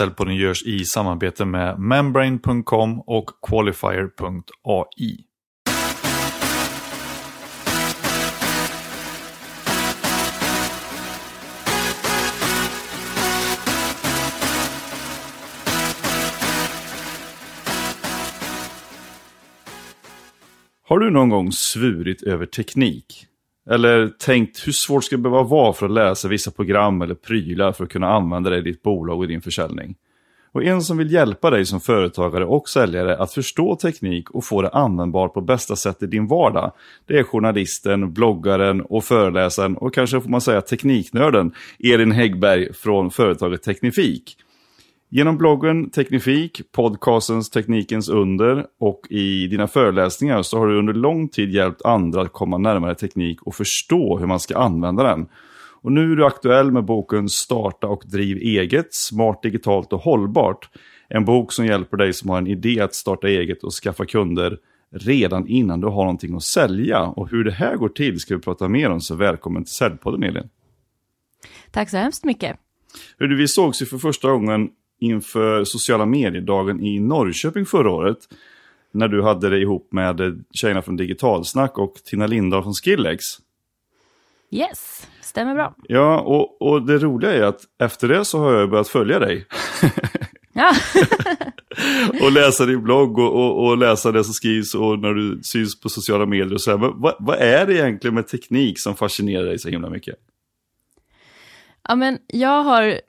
Säljpodden görs i samarbete med membrane.com och qualifier.ai. Har du någon gång svurit över teknik? Eller tänkt hur svårt ska det behöva vara för att läsa vissa program eller prylar för att kunna använda det i ditt bolag och din försäljning? Och en som vill hjälpa dig som företagare och säljare att förstå teknik och få det användbart på bästa sätt i din vardag. Det är journalisten, bloggaren och föreläsaren och kanske får man säga tekniknörden Elin Häggberg från företaget Teknifik. Genom bloggen Teknifik, podcastens Teknikens under och i dina föreläsningar så har du under lång tid hjälpt andra att komma närmare teknik och förstå hur man ska använda den. Och nu är du aktuell med boken Starta och driv eget, smart, digitalt och hållbart. En bok som hjälper dig som har en idé att starta eget och skaffa kunder redan innan du har någonting att sälja. Och hur det här går till ska vi prata mer om, så välkommen till Säljpodden Elin. Tack så hemskt mycket. Hur vi sågs ju för första gången inför sociala mediedagen i Norrköping förra året. När du hade det ihop med tjejerna från Digitalsnack och Tina Lindahl från Skillex. Yes, stämmer bra. Ja, och, och det roliga är att efter det så har jag börjat följa dig. Ja. och läsa din blogg och, och, och, läsa det som skrivs och när du syns på sociala medier och så här. Men vad, vad är det egentligen med teknik som fascinerar dig så himla mycket? Ja, men jag har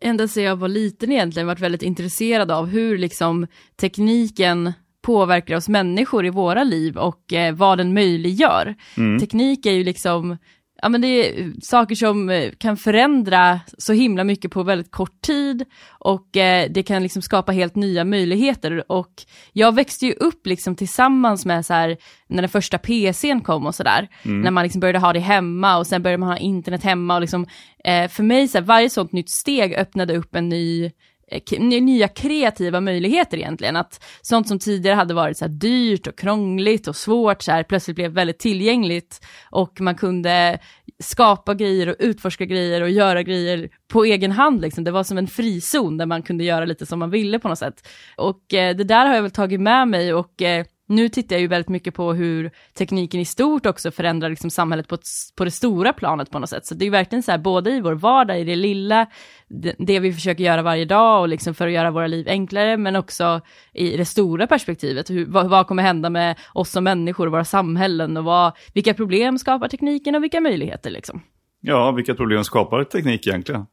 ända sedan jag var liten egentligen varit väldigt intresserad av hur liksom tekniken påverkar oss människor i våra liv och eh, vad den möjliggör. Mm. Teknik är ju liksom ja men det är saker som eh, kan förändra så himla mycket på väldigt kort tid och eh, det kan liksom skapa helt nya möjligheter och jag växte ju upp liksom tillsammans med så här när den första PCn kom och sådär, mm. när man liksom började ha det hemma och sen började man ha internet hemma och liksom eh, för mig så här, varje sånt nytt steg öppnade upp en ny Eh, Eh, nya kreativa möjligheter egentligen. Att sånt som tidigare hade varit så här dyrt och krångligt och svårt så här, plötsligt blev väldigt tillgängligt och man kunde skapa grejer och utforska grejer och göra grejer på egen hand. Liksom. Det var som en frizon där man kunde göra lite som man ville på något sätt. Och eh, det där har jag väl tagit med mig och eh, nu tittar jag ju väldigt mycket på hur tekniken i stort också förändrar liksom samhället på, ett, på det stora planet på något sätt. Så det är ju verkligen så här, både i vår vardag, i det lilla, det, det, vi försöker göra varje dag och liksom för att göra våra liv enklare, men också i det stora perspektivet. Hur, vad, vad kommer hända med oss som människor och våra samhällen och vad, vilka problem skapar tekniken och vilka möjligheter liksom? Ja, vilka problem skapar teknik egentligen?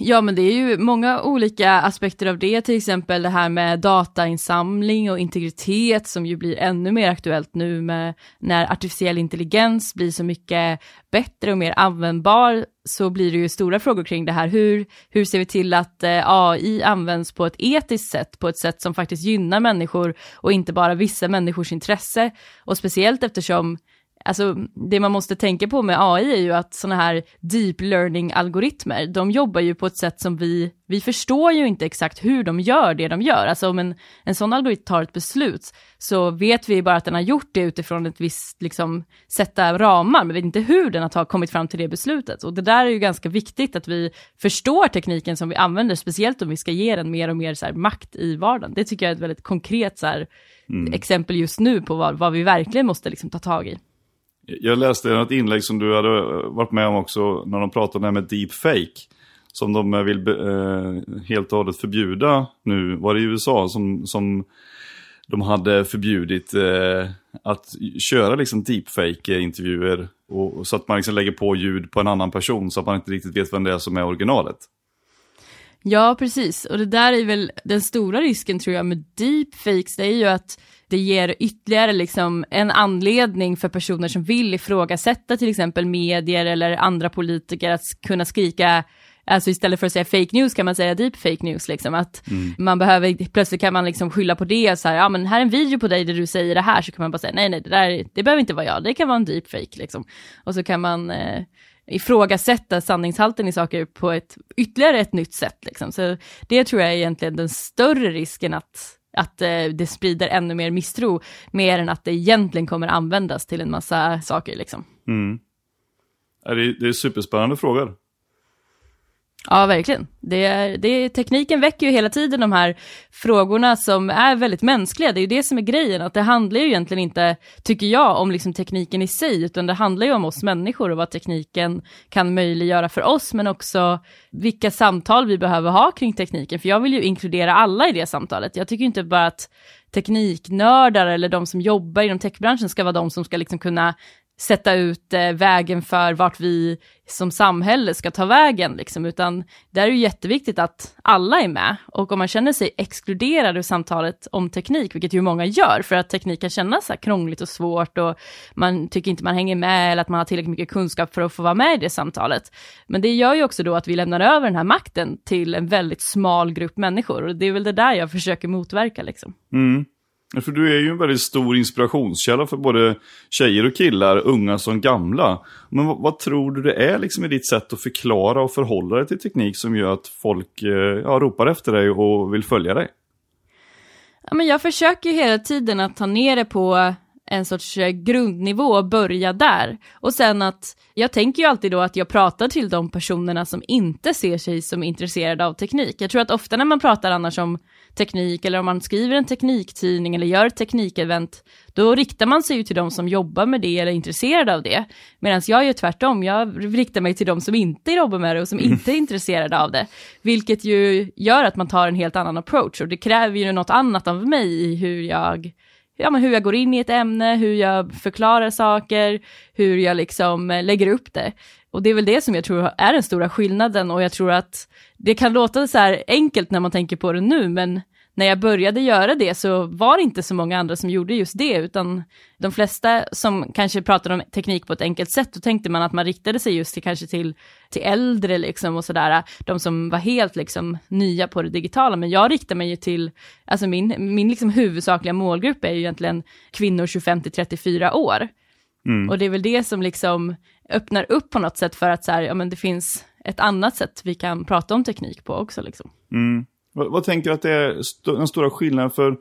Ja, men det är ju många olika aspekter av det, till exempel det här med datainsamling och integritet som ju blir ännu mer aktuellt nu med när artificiell intelligens blir så mycket bättre och mer användbar så blir det ju stora frågor kring det här. Hur, hur ser vi till att eh, AI används på ett etiskt sätt, på ett sätt som faktiskt gynnar människor och inte bara vissa människors intresse? Och speciellt eftersom alltså det man måste tänka på med AI är ju att sådana här deep learning-algoritmer, de jobbar ju på ett sätt som vi, vi förstår ju inte exakt hur de gör det de gör. Alltså om en, en sån algoritm tar ett beslut så vet vi bara att den har gjort det utifrån ett visst, liksom, sätta ramar, men vi vet inte hur den har kommit fram till det beslutet. Och det där är ju ganska viktigt att vi förstår tekniken som vi använder, speciellt om vi ska ge den mer och mer så här, makt i vardagen. Det tycker jag är ett väldigt konkret så här, mm. exempel just nu på vad, vad vi verkligen måste liksom, ta tag i. Jag läste ett inlägg som du hade eh, varit med om också när de pratade om det här med deepfake. Som de eh, vill eh, helt och hållet förbjuda nu. Var det i USA som, som de hade förbjudit eh, att köra liksom deepfake-intervjuer. Och, så att man liksom lägger på ljud på en annan person så att man inte riktigt vet vem det är som är originalet. Ja, precis. Och det där är väl den stora risken tror jag med deepfakes, det är ju att det ger ytterligare liksom en anledning för personer som vill ifrågasätta till exempel medier eller andra politiker att kunna skrika Alltså istället för att säga fake news kan man säga deep fake news liksom att mm. man behöver, plötsligt kan man liksom skylla på det så här, ja men här är en video på dig där du säger det här så kan man bara säga nej nej det där, det behöver inte vara jag, det kan vara en deep fake liksom. Och så kan man eh, ifrågasätta sanningshalten i saker på ett ytterligare ett nytt sätt liksom. Så det tror jag är egentligen den större risken att att eh, det sprider ännu mer misstro, mer än att det egentligen kommer användas till en massa saker liksom. Mm. Det, är, det är superspännande frågor. Ja, verkligen. Det är, det är, tekniken väcker ju hela tiden de här frågorna som är väldigt mänskliga. Det är ju det som är grejen, att det handlar ju egentligen inte, tycker jag, om liksom tekniken i sig, utan det handlar ju om oss människor och vad tekniken kan möjliggöra för oss, men också vilka samtal vi behöver ha kring tekniken. För jag vill ju inkludera alla i det samtalet. Jag tycker inte bara att tekniknördar eller de som jobbar inom techbranschen ska vara de som ska liksom kunna sätta ut eh, vägen för vart vi som samhälle ska ta vägen, liksom, utan där är det jätteviktigt att alla är med. Och om man känner sig exkluderad ur samtalet om teknik, vilket ju många gör, för att teknik kan kännas så här krångligt och svårt och man tycker inte man hänger med eller att man har tillräckligt mycket kunskap för att få vara med i det samtalet. Men det gör ju också då att vi lämnar över den här makten till en väldigt smal grupp människor och det är väl det där jag försöker motverka liksom. Mm. För du är ju en väldigt stor inspirationskälla för både tjejer och killar, unga som gamla. Men vad, vad, tror du det är liksom i ditt sätt att förklara och förhålla dig till teknik som gör att folk eh, ja, ropar efter dig och vill följa dig? Ja, men jag försöker hela tiden att ta ner det på en sorts eh, grundnivå och börja där. Och sen att jag tänker ju alltid då att jag pratar till de personerna som inte ser sig som intresserade av teknik. Jag tror att ofta när man pratar annars om teknik eller om man skriver en tekniktidning eller gör ett teknikevent, då riktar man sig ju till de som jobbar med det eller är intresserade av det. Medan jag gör tvärtom, jag riktar mig till de som inte jobbar med det och som inte är intresserade av det. Vilket ju gör att man tar en helt annan approach och det kräver ju något annat av mig i hur jag ja, men hur jag går in i ett ämne, hur jag förklarar saker, hur jag liksom eh, lägger upp det. Och det är väl det som jag tror är den stora skillnaden och jag tror att det kan låta så här enkelt när man tänker på det nu, men när jag började göra det så var det inte så många andra som gjorde just det, utan de flesta som kanske pratade om teknik på ett enkelt sätt, då tänkte man att man riktade sig just till kanske till, till äldre liksom och sådär, de som var helt liksom nya på det digitala, men jag riktar mig ju till, alltså min, min liksom huvudsakliga målgrupp är ju egentligen kvinnor 25 till 34 år. Mm. Och det är väl det som liksom öppnar upp på något sätt för att så här, ja men det finns ett annat sätt vi kan prata om teknik på också liksom. Mm. Vad, vad, tänker du att det är st den stora skillnaden för,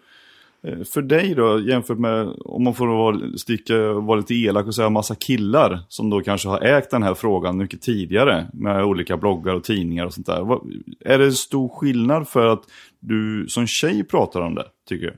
eh, för dig då jämfört med om man får vara, sticka, vara lite elak och säga massa killar som då kanske har ägt den här frågan mycket tidigare med olika bloggar och tidningar och sånt där. Vad, är det stor skillnad för att du som tjej pratar om det, tycker du?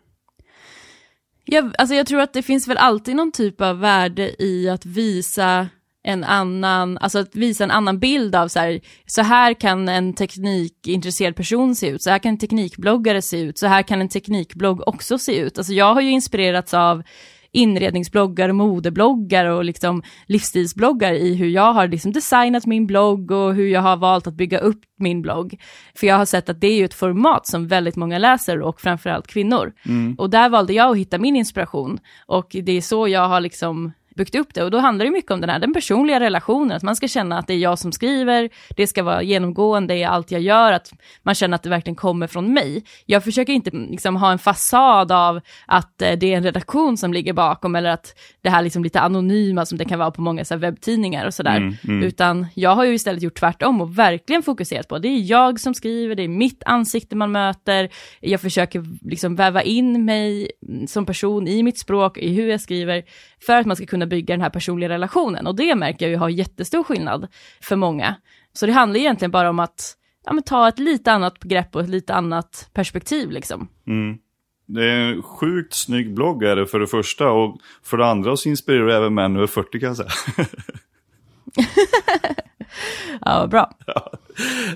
Jag, alltså jag tror att det finns väl alltid någon typ av värde i att visa en annan, alltså att visa en annan bild av så här, så här kan en teknikintresserad person se ut, så här kan en teknikbloggare se ut, så här kan en teknikblogg också se ut. Alltså jag har ju inspirerats av inredningsbloggar, modebloggar och liksom livsstilsbloggar i hur jag har liksom designat min blogg och hur jag har valt att bygga upp min blogg. För jag har sett att det är ju ett format som väldigt många läser och framförallt kvinnor. Mm. Och där valde jag att hitta min inspiration och det är så jag har liksom byggt upp det. Och då handlar det mycket om den här den personliga relationen, att man ska känna att det är jag som skriver, det ska vara genomgående i allt jag gör, att man känner att det verkligen kommer från mig. Jag försöker inte liksom ha en fasad av att eh, det är en redaktion som ligger bakom eller att det här liksom lite anonyma som det kan vara på många så webbtidningar och sådär, mm, mm. utan jag har ju istället gjort tvärtom och verkligen fokuserat på, det är jag som skriver, det är mitt ansikte man möter, jag försöker liksom väva in mig som person i mitt språk, i hur jag skriver, för att man ska kunna bygga den här personliga relationen. Och det märker jag ju har jättestor skillnad för många. Så det handlar egentligen bara om att ja, ta ett lite annat grepp och ett lite annat perspektiv liksom. Mm. Det är en sjukt snygg blogg är det för det första och för det andra så inspirerar även män över 40 kan jag säga. ja, bra. Ja,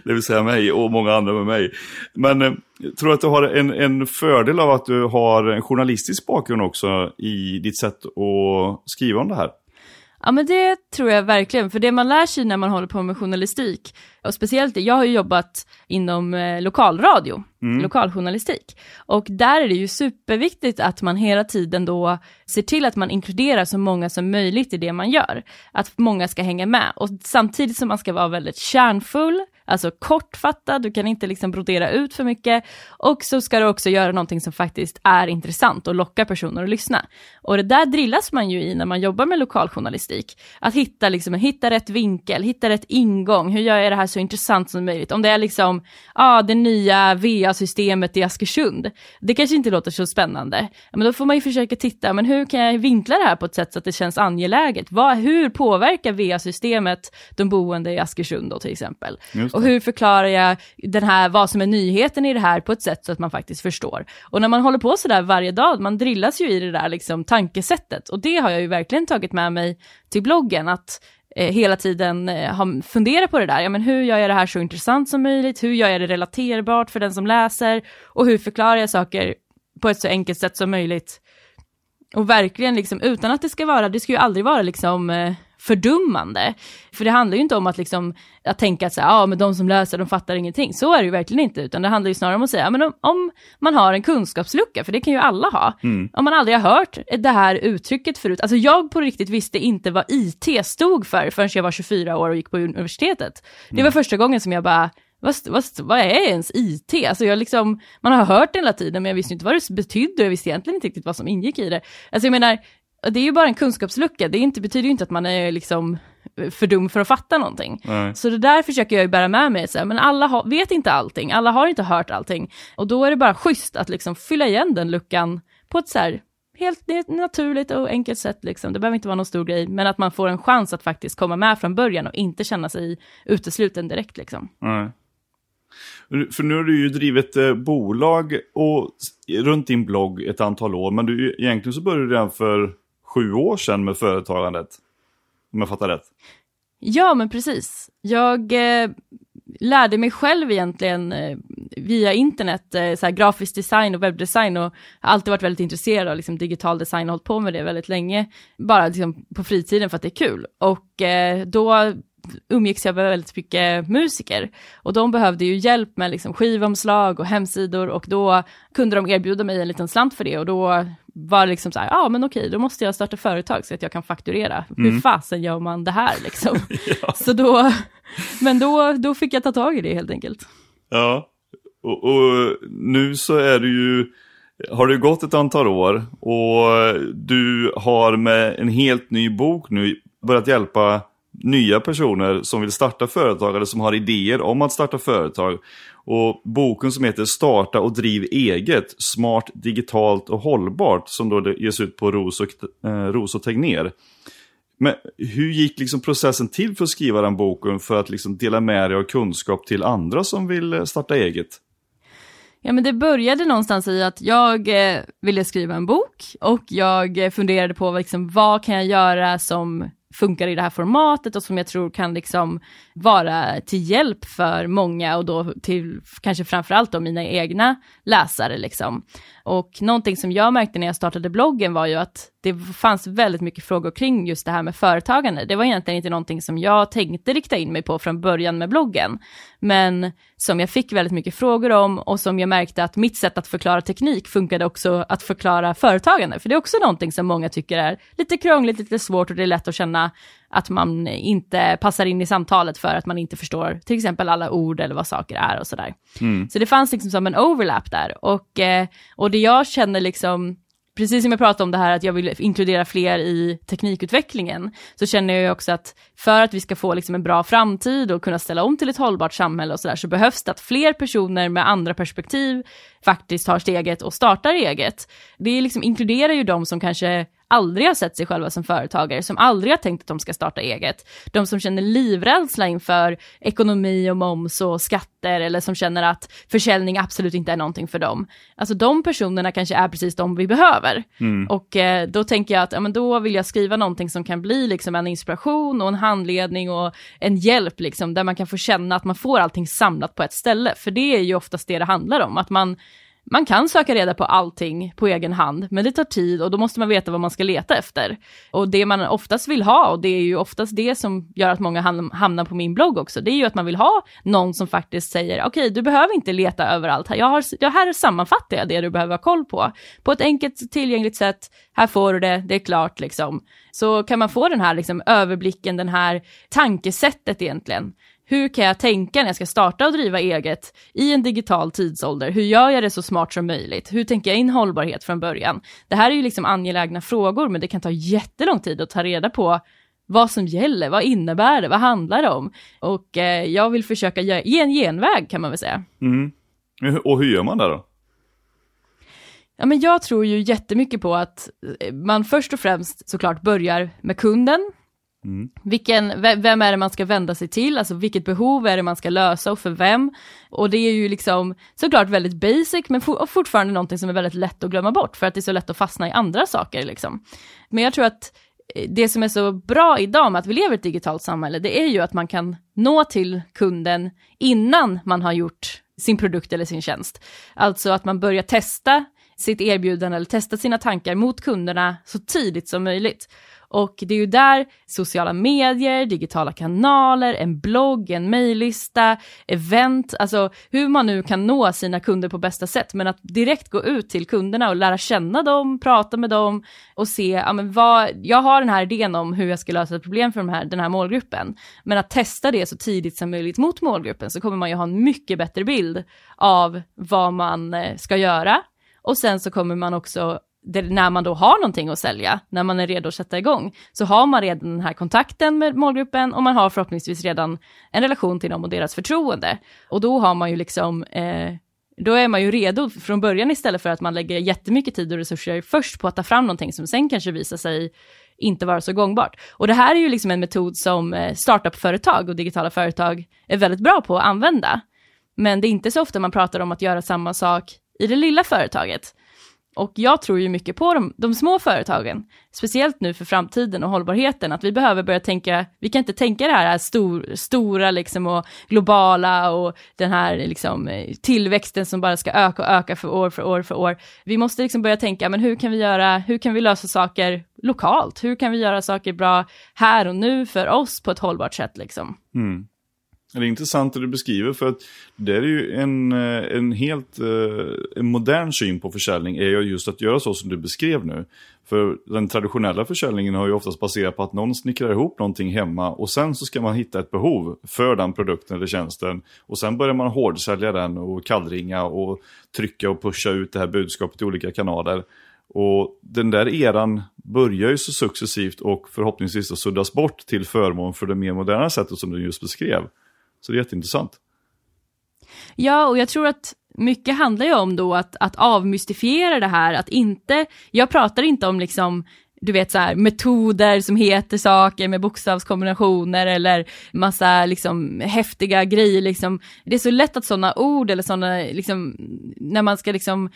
det vill säga mig och många andra med mig. Men eh, tror du att du har en, en fördel av att du har en journalistisk bakgrund också i ditt sätt att skriva om det här? Ja men det tror jag verkligen, för det man lär sig när man håller på med journalistik, och speciellt det, jag har ju jobbat inom eh, lokalradio, mm. lokaljournalistik, och där är det ju superviktigt att man hela tiden då ser till att man inkluderar så många som möjligt i det man gör, att många ska hänga med, och samtidigt som man ska vara väldigt kärnfull, Alltså kortfattad, du kan inte liksom brodera ut för mycket och så ska du också göra någonting som faktiskt är intressant och lockar personer att lyssna. Och det där drillas man ju i när man jobbar med lokaljournalistik. Att hitta, liksom, hitta rätt vinkel, hitta rätt ingång, hur gör jag det här så intressant som möjligt? Om det är liksom, ja, ah, det nya VA-systemet i Askersund, det kanske inte låter så spännande, men då får man ju försöka titta, men hur kan jag vinkla det här på ett sätt så att det känns angeläget? Vad, hur påverkar VA-systemet de boende i Askersund då till exempel? Och hur förklarar jag den här, vad som är nyheten i det här på ett sätt så att man faktiskt förstår. Och när man håller på sådär varje dag, man drillas ju i det där liksom tankesättet. Och det har jag ju verkligen tagit med mig till bloggen, att eh, hela tiden eh, ha, fundera på det där. Ja, men hur gör jag det här så intressant som möjligt? Hur gör jag det relaterbart för den som läser? Och hur förklarar jag saker på ett så enkelt sätt som möjligt? Och verkligen liksom, utan att det ska vara, det ska ju aldrig vara liksom eh, fördummande. För det handlar ju inte om att liksom, att tänka att så ja men de som läser de fattar ingenting. Så är det ju verkligen inte, utan det handlar ju snarare om att säga, men om, om man har en kunskapslucka, för det kan ju alla ha, Mm. om man aldrig har hört det här uttrycket förut, alltså jag på riktigt visste inte vad IT stod för förrän jag var 24 år och gick på universitetet. Det var första gången som jag bara, vad, vad, vad är ens IT? Alltså jag liksom, man har hört det hela tiden men jag visste inte vad det betydde jag visste egentligen inte riktigt vad som ingick i det. Alltså jag menar, det är ju bara en kunskapslucka, det inte, betyder ju inte att man är liksom för dum för att fatta någonting. Nej. Så det där försöker jag ju bära med mig, så här, men alla har, vet inte allting, alla har inte hört allting. Och då är det bara schysst att liksom fylla igen den luckan på ett så här helt naturligt och enkelt sätt. Liksom. Det behöver inte vara någon stor grej, men att man får en chans att faktiskt komma med från början och inte känna sig utesluten direkt. Liksom. Nej. För nu har du ju drivit eh, bolag och runt din blogg ett antal år, men du, egentligen så började du redan för sju år sedan med företagandet. Om jag fattar rätt. Ja, men precis. Jag eh, lärde mig själv egentligen eh, via internet, eh, så här, grafisk design och webbdesign och har alltid varit väldigt intresserad av liksom, digital design och hållit på med det väldigt länge. Bara liksom, på fritiden för att det är kul. Och eh, då umgicks jag med väldigt mycket musiker. Och de behövde ju hjälp med liksom skivomslag och hemsidor. Och då kunde de erbjuda mig en liten slant för det. Och då var det liksom så här, ja ah, men okej, då måste jag starta företag så att jag kan fakturera. Hur fasen gör man det här liksom? Så då, men då, då fick jag ta tag i det helt enkelt. Ja, och, och nu så är du ju, har det gått ett antal år och du har med en helt ny bok nu börjat hjälpa nya personer som vill starta företag eller som har idéer om att starta företag. Och boken som heter Starta och driv eget, smart, digitalt och hållbart som då ges ut på Ros och, eh, Ros och Tegner. Men hur gick liksom processen till för att skriva den boken för att liksom dela med dig av kunskap till andra som vill eh, starta eget? Ja, men det började någonstans i att jag eh, ville skriva en bok och jag eh, funderade på liksom, vad kan jag göra som funkar i det här formatet och som jag tror kan liksom vara till hjälp för många och då till kanske framförallt då mina egna läsare liksom. Och någonting som jag märkte när jag startade bloggen var ju att det fanns väldigt mycket frågor kring just det här med företagande. Det var egentligen inte någonting som jag tänkte rikta in mig på från början med bloggen, men som jag fick väldigt mycket frågor om och som jag märkte att mitt sätt att förklara teknik funkade också att förklara företagande, för det är också någonting som många tycker är lite krångligt, lite svårt och det är lätt att känna att man inte passar in i samtalet för att man inte förstår till exempel alla ord eller vad saker är och sådär. Så det fanns liksom som en overlap där och, eh, och det jag känner liksom precis som jag pratade om det här att jag vill inkludera fler i teknikutvecklingen, så känner jag ju också att för att vi ska få liksom en bra framtid och kunna ställa om till ett hållbart samhälle och sådär, så behövs det att fler personer med andra perspektiv faktiskt tar steget och startar eget. Det liksom inkluderar ju de som kanske aldrig har sett sig själva som företagare, som aldrig har tänkt att de ska starta eget. De som känner livrädsla inför ekonomi och moms och skatter eller som känner att försäljning absolut inte är någonting för dem. Alltså de personerna kanske är precis de vi behöver. Och eh, då tänker jag att ja, men då vill jag skriva någonting som kan bli liksom en inspiration och en handledning och en hjälp liksom, där man kan få känna att man får allting samlat på ett ställe. För det är ju oftast det det handlar om, att man man kan söka reda på allting på egen hand, men det tar tid och då måste man veta vad man ska leta efter. Och det man oftast vill ha, och det är ju oftast det som gör att många hamnar på min blogg också, det är ju att man vill ha någon som faktiskt säger, okej, du behöver inte leta överallt här, jag har, jag, här sammanfattar jag det du behöver ha koll på. På ett enkelt, tillgängligt sätt, här får du det, det är klart liksom. Så kan man få den här liksom, överblicken, den här tankesättet egentligen. Hur kan jag tänka när jag ska starta och driva eget i en digital tidsålder? Hur gör jag det så smart som möjligt? Hur tänker jag in hållbarhet från början? Det här är ju liksom angelägna frågor, men det kan ta jättelång tid att ta reda på vad som gäller, vad innebär det, vad handlar det om? Och eh, jag vill försöka ge en genväg kan man väl säga. Mm. Och hur gör man det då? Ja, men jag tror ju jättemycket på att eh, man först och främst såklart börjar med kunden Mm. Vilken, vem är det man ska vända sig till, alltså vilket behov är det man ska lösa och för vem? Och det är ju liksom såklart väldigt basic men for, fortfarande någonting som är väldigt lätt att glömma bort för att det är så lätt att fastna i andra saker liksom. Men jag tror att eh, det som är så bra idag med att vi lever i ett digitalt samhälle, det är ju att man kan nå till kunden innan man har gjort sin produkt eller sin tjänst. Alltså att man börjar testa sitt erbjudande eller testa sina tankar mot kunderna så tidigt som möjligt. Och det är ju där sociala medier, digitala kanaler, en blogg, en mejllista, event, alltså hur man nu kan nå sina kunder på bästa sätt, men att direkt gå ut till kunderna och lära känna dem, prata med dem och se, ja men vad, jag har den här idén om hur jag ska lösa ett problem för de här, den här målgruppen, men att testa det så tidigt som möjligt mot målgruppen så kommer man ju ha en mycket bättre bild av vad man eh, ska göra. Och sen så kommer man också det, när man då har någonting att sälja, när man är redo att sätta igång, så har man redan den här kontakten med målgruppen och man har förhoppningsvis redan en relation till dem och deras förtroende. Och då har man ju liksom, eh, då är man ju redo från början istället för att man lägger jättemycket tid och resurser först på att ta fram någonting som sen kanske visar sig inte vara så gångbart. Och det här är ju liksom en metod som eh, startup-företag och digitala företag är väldigt bra på att använda. Men det är inte så ofta man pratar om att göra samma sak i det lilla företaget. Och jag tror ju mycket på de, de, små företagen, speciellt nu för framtiden och hållbarheten, att vi behöver börja tänka, vi kan inte tänka det här stor, stora liksom och globala och den här liksom eh, tillväxten som bara ska öka och öka för år för år för år. Vi måste liksom börja tänka, men hur kan vi göra, hur kan vi lösa saker lokalt? Hur kan vi göra saker bra här och nu för oss på ett hållbart sätt liksom? Mm. Det är intressant det du beskriver för att det är ju en, eh, en helt eh, en modern syn på försäljning är ju just att göra så som du beskrev nu. För den traditionella försäljningen har ju oftast baserat på att någon snickrar ihop någonting hemma och sen så ska man hitta ett behov för den produkten eller tjänsten. Och sen börjar man hårdsälja den och kallringa och trycka och pusha ut det här budskapet i olika kanaler. Och den där eran börjar ju så successivt och förhoppningsvis suddas bort till förmån för det mer moderna sättet som du just beskrev. Så det är jätteintressant. Ja, och jag tror att mycket handlar ju om då att, att avmystifiera det här, att inte, jag pratar inte om liksom du vet så här, metoder som heter saker med bokstavskombinationer eller massa liksom häftiga grejer liksom. Det är så lätt att sådana ord eller sådana liksom, när man ska liksom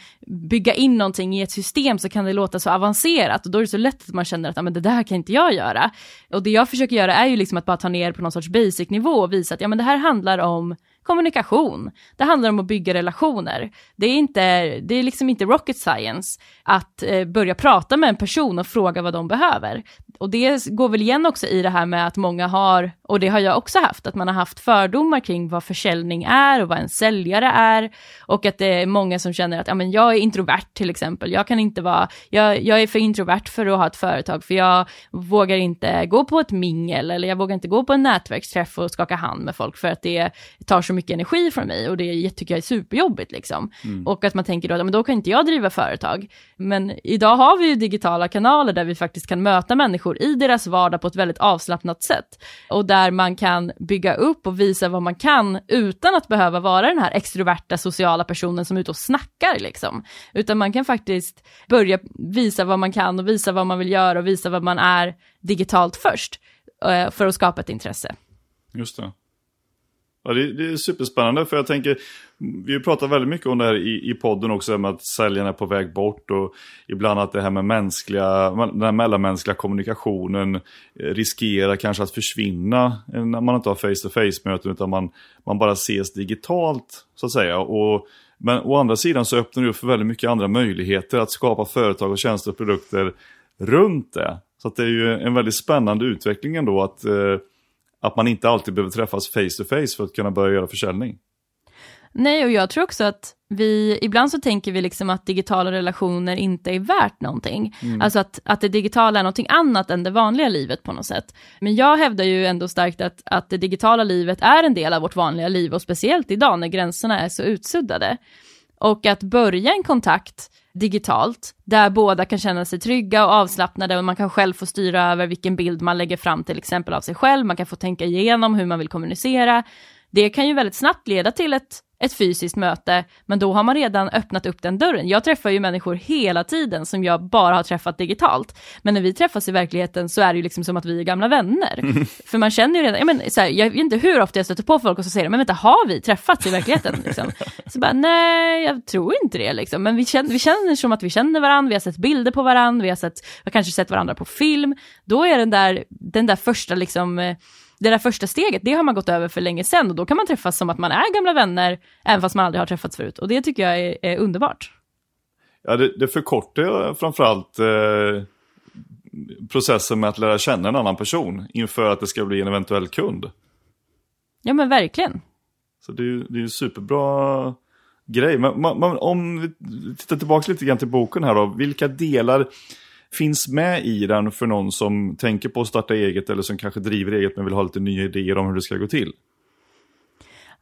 bygga in någonting i ett system så kan det låta så avancerat och då är det så lätt att man känner att, ja men det där kan inte jag göra. Och det jag försöker göra är ju liksom att bara ta ner på någon sorts basic nivå och visa att, ja men det här handlar om kommunikation. Det handlar om att bygga relationer. Det är, inte, det är liksom inte rocket science att eh, börja prata med en person och fråga vad de behöver. Och det går väl igen också i det här med att många har, och det har jag också haft, att man har haft fördomar kring vad försäljning är och vad en säljare är. Och att det är många som känner att ja, men jag är introvert till exempel, jag kan inte vara, jag, jag är för introvert för att ha ett företag, för jag vågar inte gå på ett mingel eller jag vågar inte gå på en nätverksträff och skaka hand med folk för att det tar så mycket energi från mig och det tycker jag är superjobbigt liksom. Mm. Och att man tänker då, men då kan inte jag driva företag. Men idag har vi ju digitala kanaler där vi faktiskt kan möta människor i deras vardag på ett väldigt avslappnat sätt. Och där man kan bygga upp och visa vad man kan utan att behöva vara den här extroverta sociala personen som är ute och snackar liksom. Utan man kan faktiskt börja visa vad man kan och visa vad man vill göra och visa vad man är digitalt först eh, för att skapa ett intresse. Just det. Ja, det, det, är superspännande för jag tänker, vi pratar väldigt mycket om det här i, i podden också, med att säljarna är på väg bort och ibland att det här med mänskliga, den här mellanmänskliga kommunikationen eh, riskerar kanske att försvinna eh, när man inte har face-to-face-möten utan man, man bara ses digitalt så att säga. Och, men å andra sidan så öppnar det upp för väldigt mycket andra möjligheter att skapa företag och tjänster och produkter runt det. Så det är ju en väldigt spännande utveckling ändå att eh, att man inte alltid behöver träffas face to face för att kunna börja göra försäljning. Nej, och jag tror också att vi, ibland så tänker vi liksom att digitala relationer inte är värt någonting. Mm. Alltså att, att det digitala är någonting annat än det vanliga livet på något sätt. Men jag hävdar ju ändå starkt att, att det digitala livet är en del av vårt vanliga liv och speciellt idag när gränserna är så utsuddade. Och att börja en kontakt digitalt, där båda kan känna sig trygga och avslappnade och man kan själv få styra över vilken bild man lägger fram till exempel av sig själv, man kan få tänka igenom hur man vill kommunicera det kan ju väldigt snabbt leda till ett ett fysiskt möte, men då har man redan öppnat upp den dörren. Jag träffar ju människor hela tiden som jag bara har träffat digitalt. Men när vi träffas i verkligheten så är det ju liksom som att vi är gamla vänner. Mm. För man känner ju redan, jag, men, så här, jag vet inte hur ofta jag stöter på folk och så säger de, men vänta, har vi träffats i verkligheten? Liksom. Så bara, nej, jag tror inte det liksom. Men vi känner, vi känner som att vi känner varandra, vi har sett bilder på varandra, vi har, sett, vi har kanske sett varandra på film. Då är den där, den där första liksom eh, det där första steget, det har man gått över för länge sedan och då kan man träffas som att man är gamla vänner, även fast man aldrig har träffats förut. Och det tycker jag är, är underbart. Ja, det, det förkortar framförallt eh, processen med att lära känna en annan person inför att det ska bli en eventuell kund. Ja, men verkligen. Så det är ju en superbra grej. Men, men, om vi tittar tillbaka lite grann till boken här då, vilka delar finns med i den för någon som tänker på att starta eget eller som kanske driver eget men vill ha lite nya idéer om hur det ska gå till?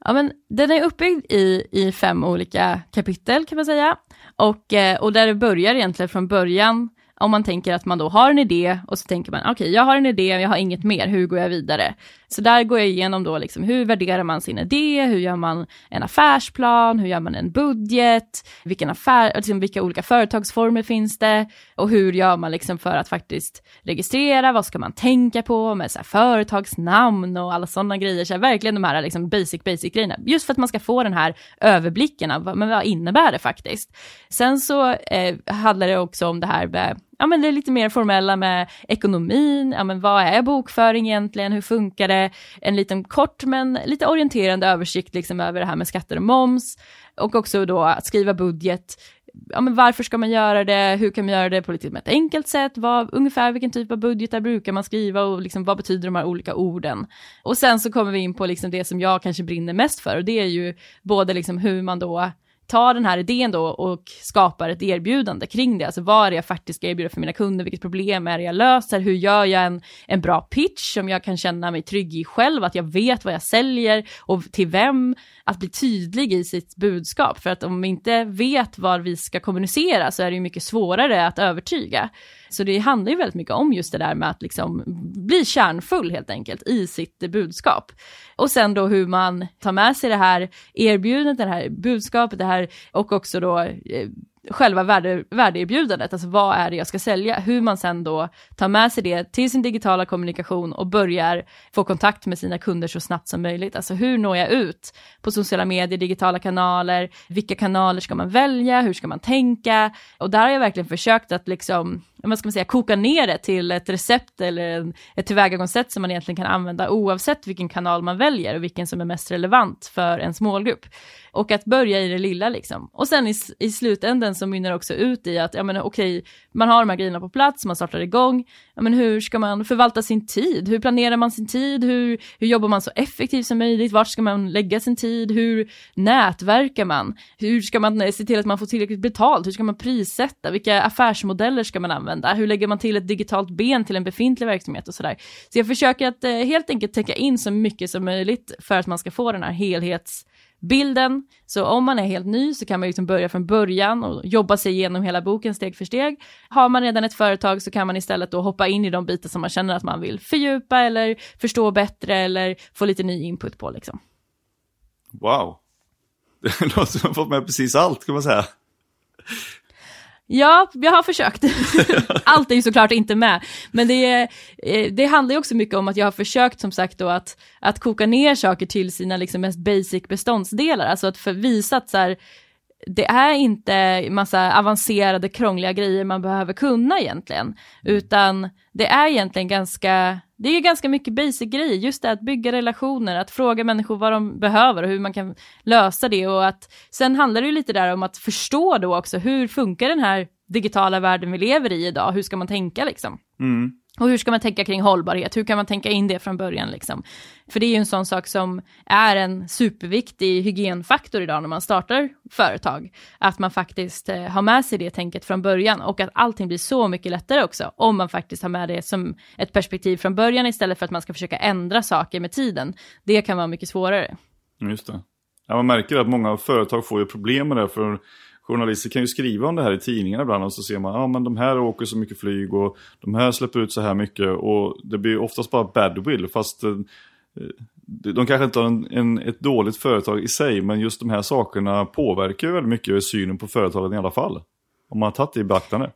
Ja, men den är uppbyggd i, i fem olika kapitel kan man säga. Och, eh, och där det börjar egentligen från början om man tänker att man då har en idé och så tänker man, okej, okay, jag har en idé, jag har inget mer, hur går jag vidare? Så där går jag igenom då liksom, hur värderar man sin idé, hur gör man en affärsplan, hur gör man en budget, vilken affär, liksom, vilka olika företagsformer finns det? Och hur gör man liksom för att faktiskt registrera, vad ska man tänka på med så här, företagsnamn och alla sådana grejer, så här, verkligen de här liksom, basic, basic grejerna, just för att man ska få den här överblicken av, men vad innebär det faktiskt? Sen så eh, handlar det också om det här med ja, men det är lite mer formella med ekonomin, ja, men vad är bokföring egentligen, hur funkar det, en liten kort men lite orienterande översikt liksom över det här med skatter och moms. Och också då att skriva budget, ja, men varför ska man göra det, hur kan man göra det på lite ett enkelt sätt, vad, ungefär vilken typ av budgetar brukar man skriva? Och liksom, vad betyder de här olika orden. Och sen så kommer vi in på liksom det som jag kanske brinner mest för. Och det är ju både liksom hur man då tar den här idén då och skapar ett erbjudande kring det. Alltså vad är det jag faktiskt ska erbjuda för mina kunder, vilket problem är det jag löser, hur gör jag en, en bra pitch som jag kan känna mig trygg i själv, att jag vet vad jag säljer och till vem, att bli tydlig i sitt budskap. För att om vi inte vet vad vi ska kommunicera så är det ju mycket svårare att övertyga. Så det handlar ju väldigt mycket om just det där med att liksom bli kärnfull helt enkelt i sitt budskap. Och sen då hur man tar med sig det här erbjudandet, det här budskapet, det här och också då eh, själva värde, värdeerbjudandet, alltså vad är det jag ska sälja, hur man sen då tar med sig det till sin digitala kommunikation och börjar få kontakt med sina kunder så snabbt som möjligt. Alltså hur når jag ut på sociala medier, digitala kanaler, vilka kanaler ska man välja, hur ska man tänka? Och där har jag verkligen försökt att liksom vad ska man säga, koka ner det till ett recept eller ett tillvägagångssätt som man egentligen kan använda oavsett vilken kanal man väljer och vilken som är mest relevant för en målgrupp. Och att börja i det lilla liksom. Och sen i, i slutänden så mynnar det också ut i att, ja men okej, man har de här grejerna på plats, man startar igång, ja men hur ska man förvalta sin tid? Hur planerar man sin tid? Hur, hur jobbar man så effektivt som möjligt? Vart ska man lägga sin tid? Hur nätverkar man? Hur ska man se till att man får tillräckligt betalt? Hur ska man prissätta? Vilka affärsmodeller ska man använda? Hur lägger man till ett digitalt ben till en befintlig verksamhet och sådär? Så jag försöker att eh, helt enkelt täcka in så mycket som möjligt för att man ska få den här helhets bilden. Så om man är helt ny så kan man liksom börja från början och jobba sig igenom hela boken steg för steg. Har man redan ett företag så kan man istället då hoppa in i de bitar som man känner att man vill fördjupa eller förstå bättre eller få lite ny input på liksom. Wow. Det låter som att man fått med precis allt kan man säga. Ja, jag har försökt. Allt är ju såklart inte med. Men det, eh, det handlar ju också mycket om att jag har försökt som sagt då att, att koka ner saker till sina liksom mest basic beståndsdelar. Alltså att visa att så här, det är inte massa avancerade krångliga grejer man behöver kunna egentligen, utan det är egentligen ganska, det är ganska mycket basic grejer, just det att bygga relationer, att fråga människor vad de behöver och hur man kan lösa det och att sen handlar det ju lite där om att förstå då också hur funkar den här digitala världen vi lever i idag, hur ska man tänka liksom? Mm. Och hur ska man tänka kring hållbarhet? Hur kan man tänka in det från början? Liksom? För det är ju en sån sak som är en superviktig hygienfaktor idag när man startar företag. Att man faktiskt eh, har med sig det tänket från början och att allting blir så mycket lättare också om man faktiskt har med det som ett perspektiv från början istället för att man ska försöka ändra saker med tiden. Det kan vara mycket svårare. Just det. Ja, man märker att många företag får ju problem med det för journalister kan ju skriva om det här i tidningarna ibland och så ser man att ah, de här åker så mycket flyg och de här släpper ut så här mycket och det blir oftast bara badwill fast eh, de kanske inte har en, en, ett dåligt företag i sig, men just de här sakerna påverkar ju väldigt mycket synen på företagen i alla fall. Om man har tagit det i beaktande.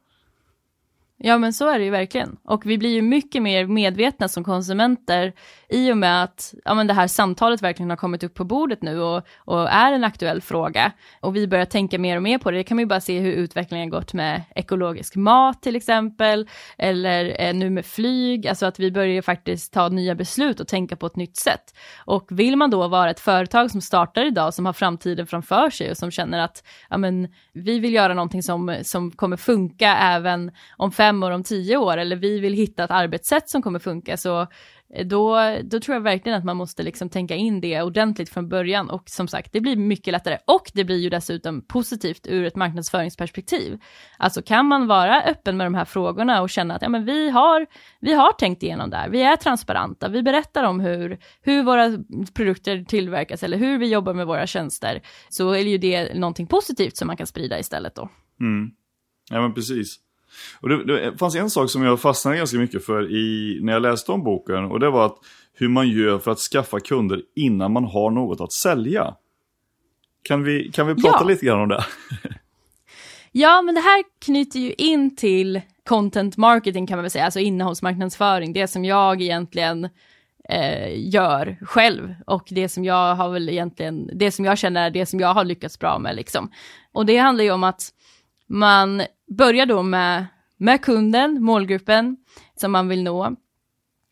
Ja men så är det ju verkligen. Och vi blir ju mycket mer medvetna som konsumenter i och med att ja, men det här samtalet verkligen har kommit upp på bordet nu och, och är en aktuell fråga. Och vi börjar tänka mer och mer på det. Det kan man ju bara se hur utvecklingen gått med ekologisk mat till exempel, eller eh, nu med flyg, alltså att vi börjar faktiskt ta nya beslut och tänka på ett nytt sätt. Och vill man då vara ett företag som startar idag, som har framtiden framför sig och som känner att ja, men, vi vill göra någonting som, som kommer funka även om fem år, om tio år, eller vi vill hitta ett arbetssätt som kommer funka, så eh, då, då tror jag verkligen att man måste liksom tänka in det ordentligt från början och som sagt, det blir mycket lättare och det blir ju dessutom positivt ur ett marknadsföringsperspektiv. Alltså kan man vara öppen med de här frågorna och känna att ja, men vi, har, vi har tänkt igenom det här, vi är transparenta, vi berättar om hur, hur våra produkter tillverkas eller hur vi jobbar med våra tjänster, så är ju det någonting positivt som man kan sprida istället då. Mm. Ja men precis. Och det, det fanns en sak som jag fastnade ganska mycket för i, när jag läste om boken och det var att hur man gör för att skaffa kunder innan man har något att sälja. Kan vi, kan vi prata ja. lite grann om det? ja, men det här knyter ju in till content marketing kan man väl säga, alltså innehållsmarknadsföring, det som jag egentligen eh, gör själv och det som jag har väl egentligen, det som jag känner är det som jag har lyckats bra med liksom. Och det handlar ju om att man börja då med, med kunden, målgruppen som man vill nå.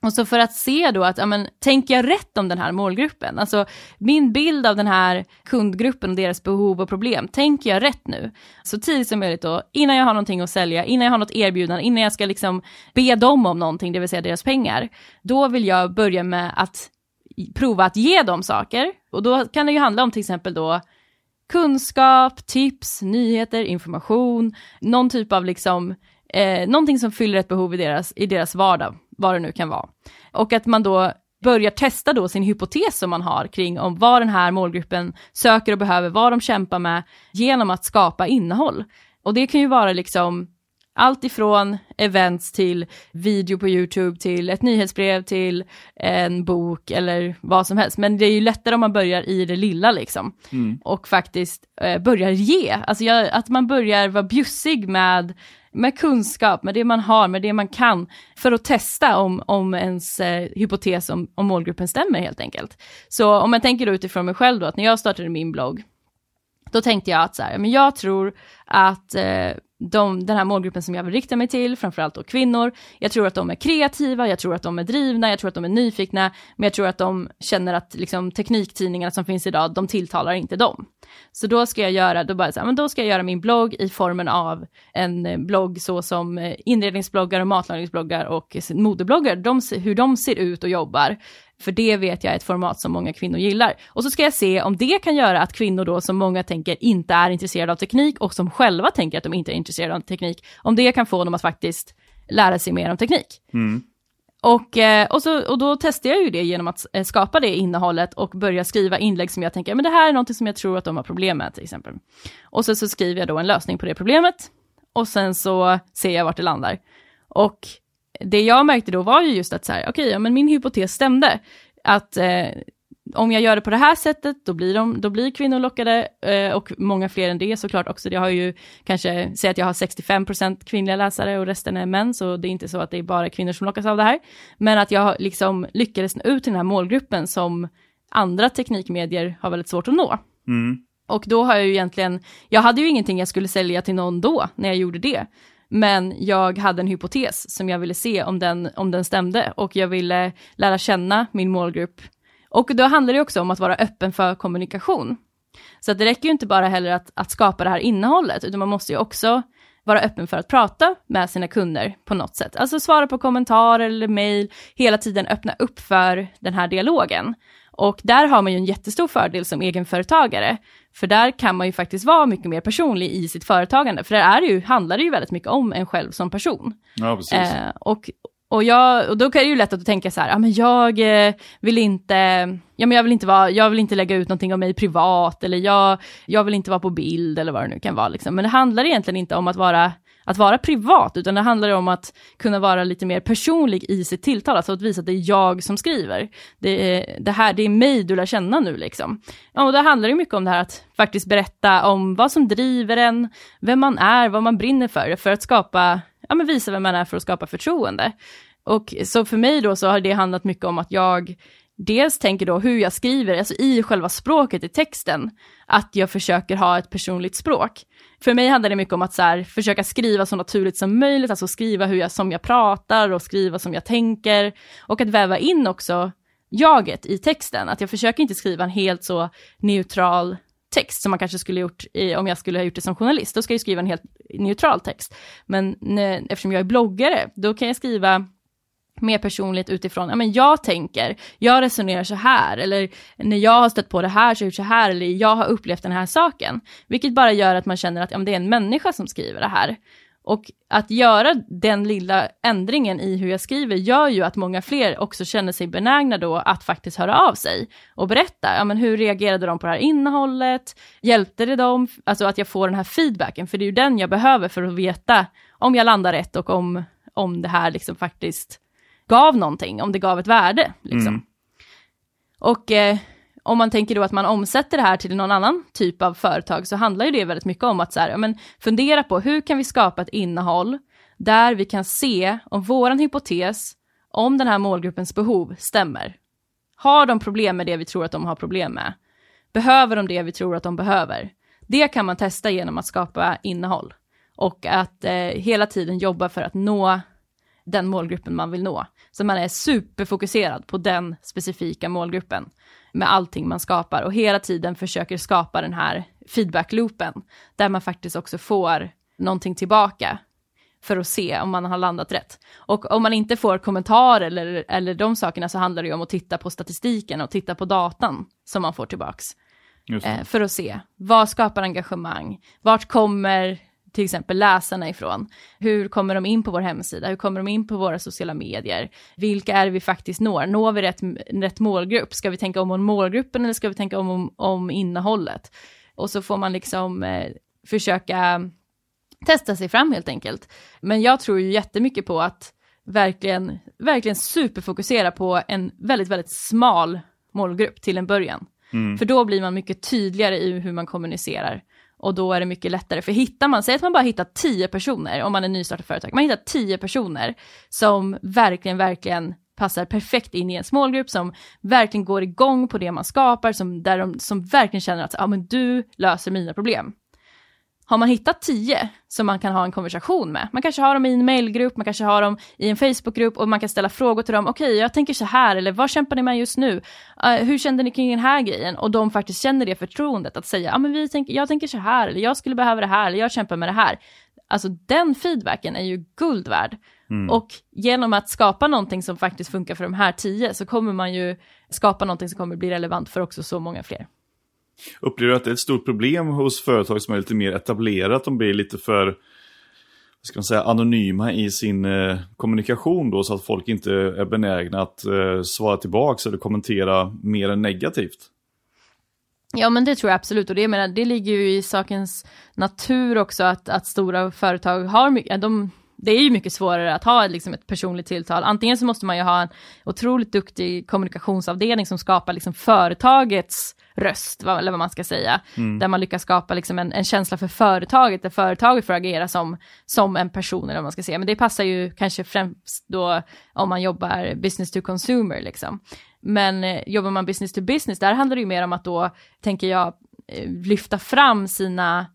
Och så för att se då att, ja men, tänker jag rätt om den här målgruppen? Alltså min bild av den här kundgruppen och deras behov och problem, tänker jag rätt nu? Så tidigt som möjligt då, innan jag har någonting att sälja, innan jag har något erbjudande, innan jag ska liksom be dem om någonting, det vill säga deras pengar, då vill jag börja med att prova att ge dem saker. Och då kan det ju handla om till exempel då kunskap, tips, nyheter, information, någon typ av liksom, eh, någonting som fyller ett behov i deras, i deras vardag, vad det nu kan vara. Och att man då börjar testa då sin hypotes som man har kring om vad den här målgruppen söker och behöver, vad de kämpar med, genom att skapa innehåll. Och det kan ju vara liksom allt ifrån events till video på YouTube, till ett nyhetsbrev, till en bok eller vad som helst. Men det är ju lättare om man börjar i det lilla liksom. Mm. Och faktiskt eh, börjar ge, alltså jag, att man börjar vara bjussig med med kunskap, med det man har, med det man kan, för att testa om, om ens eh, hypotes om, om målgruppen stämmer helt enkelt. Så om jag tänker då utifrån mig själv då, att när jag startade min blogg, då tänkte jag att så här, men jag tror att eh, de, den här målgruppen som jag vill rikta mig till, framförallt då kvinnor, jag tror att de är kreativa, jag tror att de är drivna, jag tror att de är nyfikna, men jag tror att de känner att liksom, tekniktidningarna som finns idag, de tilltalar inte dem. Så då ska jag göra, då bara så här, men då ska jag göra min blogg i formen av en eh, blogg så som eh, inredningsbloggar och matlagningsbloggar och modebloggar, de, hur de ser ut och jobbar. För det vet jag är ett format som många kvinnor gillar. Och så ska jag se om det kan göra att kvinnor då, som många tänker inte är intresserade av teknik och som själva tänker att de inte är intresserade av teknik, om det kan få dem att faktiskt lära sig mer om teknik. Mm. Och, eh, och, så, och då testar jag ju det genom att eh, skapa det innehållet och börja skriva inlägg som jag tänker, men det här är något som jag tror att de har problem med till exempel. Och så, så skriver jag då en lösning på det problemet och sen så ser jag vart det landar. Och det jag märkte då var ju just att så här, okej, okay, ja, men min hypotes stämde. Att eh, om jag gör det på det här sättet, då blir, de, då blir kvinnor lockade eh, och många fler än det såklart också. Jag har ju kanske, säg att jag har 65% kvinnliga läsare och resten är män, så det är inte så att det är bara kvinnor som lockas av det här. Men att jag liksom lyckades nå ut till den här målgruppen som andra teknikmedier har väldigt svårt att nå. Mm. Och då har jag ju egentligen, jag hade ju ingenting jag skulle sälja till någon då, när jag gjorde det. Men jag hade en hypotes som jag ville se om den, om den stämde och jag ville lära känna min målgrupp. Och då handlar det också om att vara öppen för kommunikation. Så det räcker ju inte bara heller att, att skapa det här innehållet, utan man måste ju också vara öppen för att prata med sina kunder på något sätt. Alltså svara på kommentarer eller mejl, hela tiden öppna upp för den här dialogen. Och där har man ju en jättestor fördel som egenföretagare, för där kan man ju faktiskt vara mycket mer personlig i sitt företagande, för där är det ju, handlar det ju väldigt mycket om en själv som person. Ja, precis. Eh, och, och, jag, och då är det ju lätt att tänka så här, ja men jag eh, vill inte, ja men jag vill inte vara, jag vill inte lägga ut någonting om mig privat, eller jag, jag vill inte vara på bild, eller vad det nu kan vara liksom. Men det handlar egentligen inte om att vara att vara privat, utan det handlar om att kunna vara lite mer personlig i sitt tilltal, alltså att visa att det är jag som skriver. Det är, det här, det är mig du lär känna nu liksom. Ja, och då handlar det mycket om det här att faktiskt berätta om vad som driver en, vem man är, vad man brinner för, för att skapa, ja men visa vem man är för att skapa förtroende. Och så för mig då så har det handlat mycket om att jag dels tänker då hur jag skriver, alltså i själva språket i texten, att jag försöker ha ett personligt språk. För mig handlar det mycket om att så här, försöka skriva så naturligt som möjligt, alltså skriva hur jag, som jag pratar och skriva som jag tänker. Och att väva in också jaget i texten, att jag försöker inte skriva en helt så neutral text som man kanske skulle gjort i, om jag skulle ha gjort det som journalist, då ska jag skriva en helt neutral text. Men när, eftersom jag är bloggare, då kan jag skriva mer personligt utifrån, ja men jag tänker, jag resonerar så här, eller när jag har stött på det här så har jag gjort så här, eller jag har upplevt den här saken. Vilket bara gör att man känner att ja, men det är en människa som skriver det här. Och att göra den lilla ändringen i hur jag skriver gör ju att många fler också känner sig benägna då att faktiskt höra av sig och berätta, ja men hur reagerade de på det här innehållet, hjälpte det dem, alltså att jag får den här feedbacken, för det är ju den jag behöver för att veta om jag landar rätt och om, om det här liksom faktiskt gav någonting, om det gav ett värde. Liksom. Mm. Och eh, om man tänker då att man omsätter det här till någon annan typ av företag så handlar ju det väldigt mycket om att så här, men fundera på hur kan vi skapa ett innehåll där vi kan se om våran hypotes om den här målgruppens behov stämmer. Har de problem med det vi tror att de har problem med? Behöver de det vi tror att de behöver? Det kan man testa genom att skapa innehåll och att eh, hela tiden jobba för att nå den målgruppen man vill nå. Så man är superfokuserad på den specifika målgruppen med allting man skapar och hela tiden försöker skapa den här feedback-loopen där man faktiskt också får någonting tillbaka för att se om man har landat rätt. Och om man inte får kommentarer eller, eller de sakerna så handlar det ju om att titta på statistiken och titta på datan som man får tillbaks. Eh, för att se, vad skapar engagemang? Vart kommer till exempel läsarna ifrån? Hur kommer de in på vår hemsida? Hur kommer de in på våra sociala medier? Vilka är det vi faktiskt når? Når vi rätt, rätt målgrupp? Ska vi tänka om om målgruppen eller ska vi tänka om, om, om innehållet? Och så får man liksom eh, försöka testa sig fram helt enkelt. Men jag tror ju jättemycket på att verkligen, verkligen superfokusera på en väldigt, väldigt smal målgrupp till en början. Mm. För då blir man mycket tydligare i hur man kommunicerar. Och då är det mycket lättare, för hittar man, säg att man bara hittar tio personer, om man är nystartat företag, man hittar tio personer som verkligen, verkligen passar perfekt in i en målgrupp, som verkligen går igång på det man skapar, som, där de, som verkligen känner att ah, men du löser mina problem har man hittat tio som man kan ha en konversation med, man kanske har dem i en mailgrupp, man kanske har dem i en Facebookgrupp och man kan ställa frågor till dem, okej okay, jag tänker så här, eller vad kämpar ni med just nu? Uh, hur kände ni kring den här grejen? Och de faktiskt känner det förtroendet att säga, ja ah, men vi tänker, jag tänker så här, eller jag skulle behöva det här, eller jag kämpar med det här. Alltså den feedbacken är ju guld värd. Mm. Och genom att skapa någonting som faktiskt funkar för de här tio så kommer man ju skapa någonting som kommer bli relevant för också så många fler. Upplever du att det är ett stort problem hos företag som är lite mer etablerat? De blir lite för ska man säga, anonyma i sin eh, kommunikation då så att folk inte är benägna att eh, svara tillbaka eller kommentera mer än negativt? Ja men det tror jag absolut och det, menar, det ligger ju i sakens natur också att, att stora företag har mycket, de, det är ju mycket svårare att ha liksom ett personligt tilltal. Antingen så måste man ju ha en otroligt duktig kommunikationsavdelning som skapar liksom företagets röst, eller vad man ska säga, mm. där man lyckas skapa liksom en, en, känsla för företaget, där företaget får agera som, som en person, eller vad man ska säga. Men det passar ju kanske främst då om man jobbar business to consumer, liksom. Men eh, jobbar man business to business, där handlar det ju mer om att då, tänker jag, eh, lyfta fram sina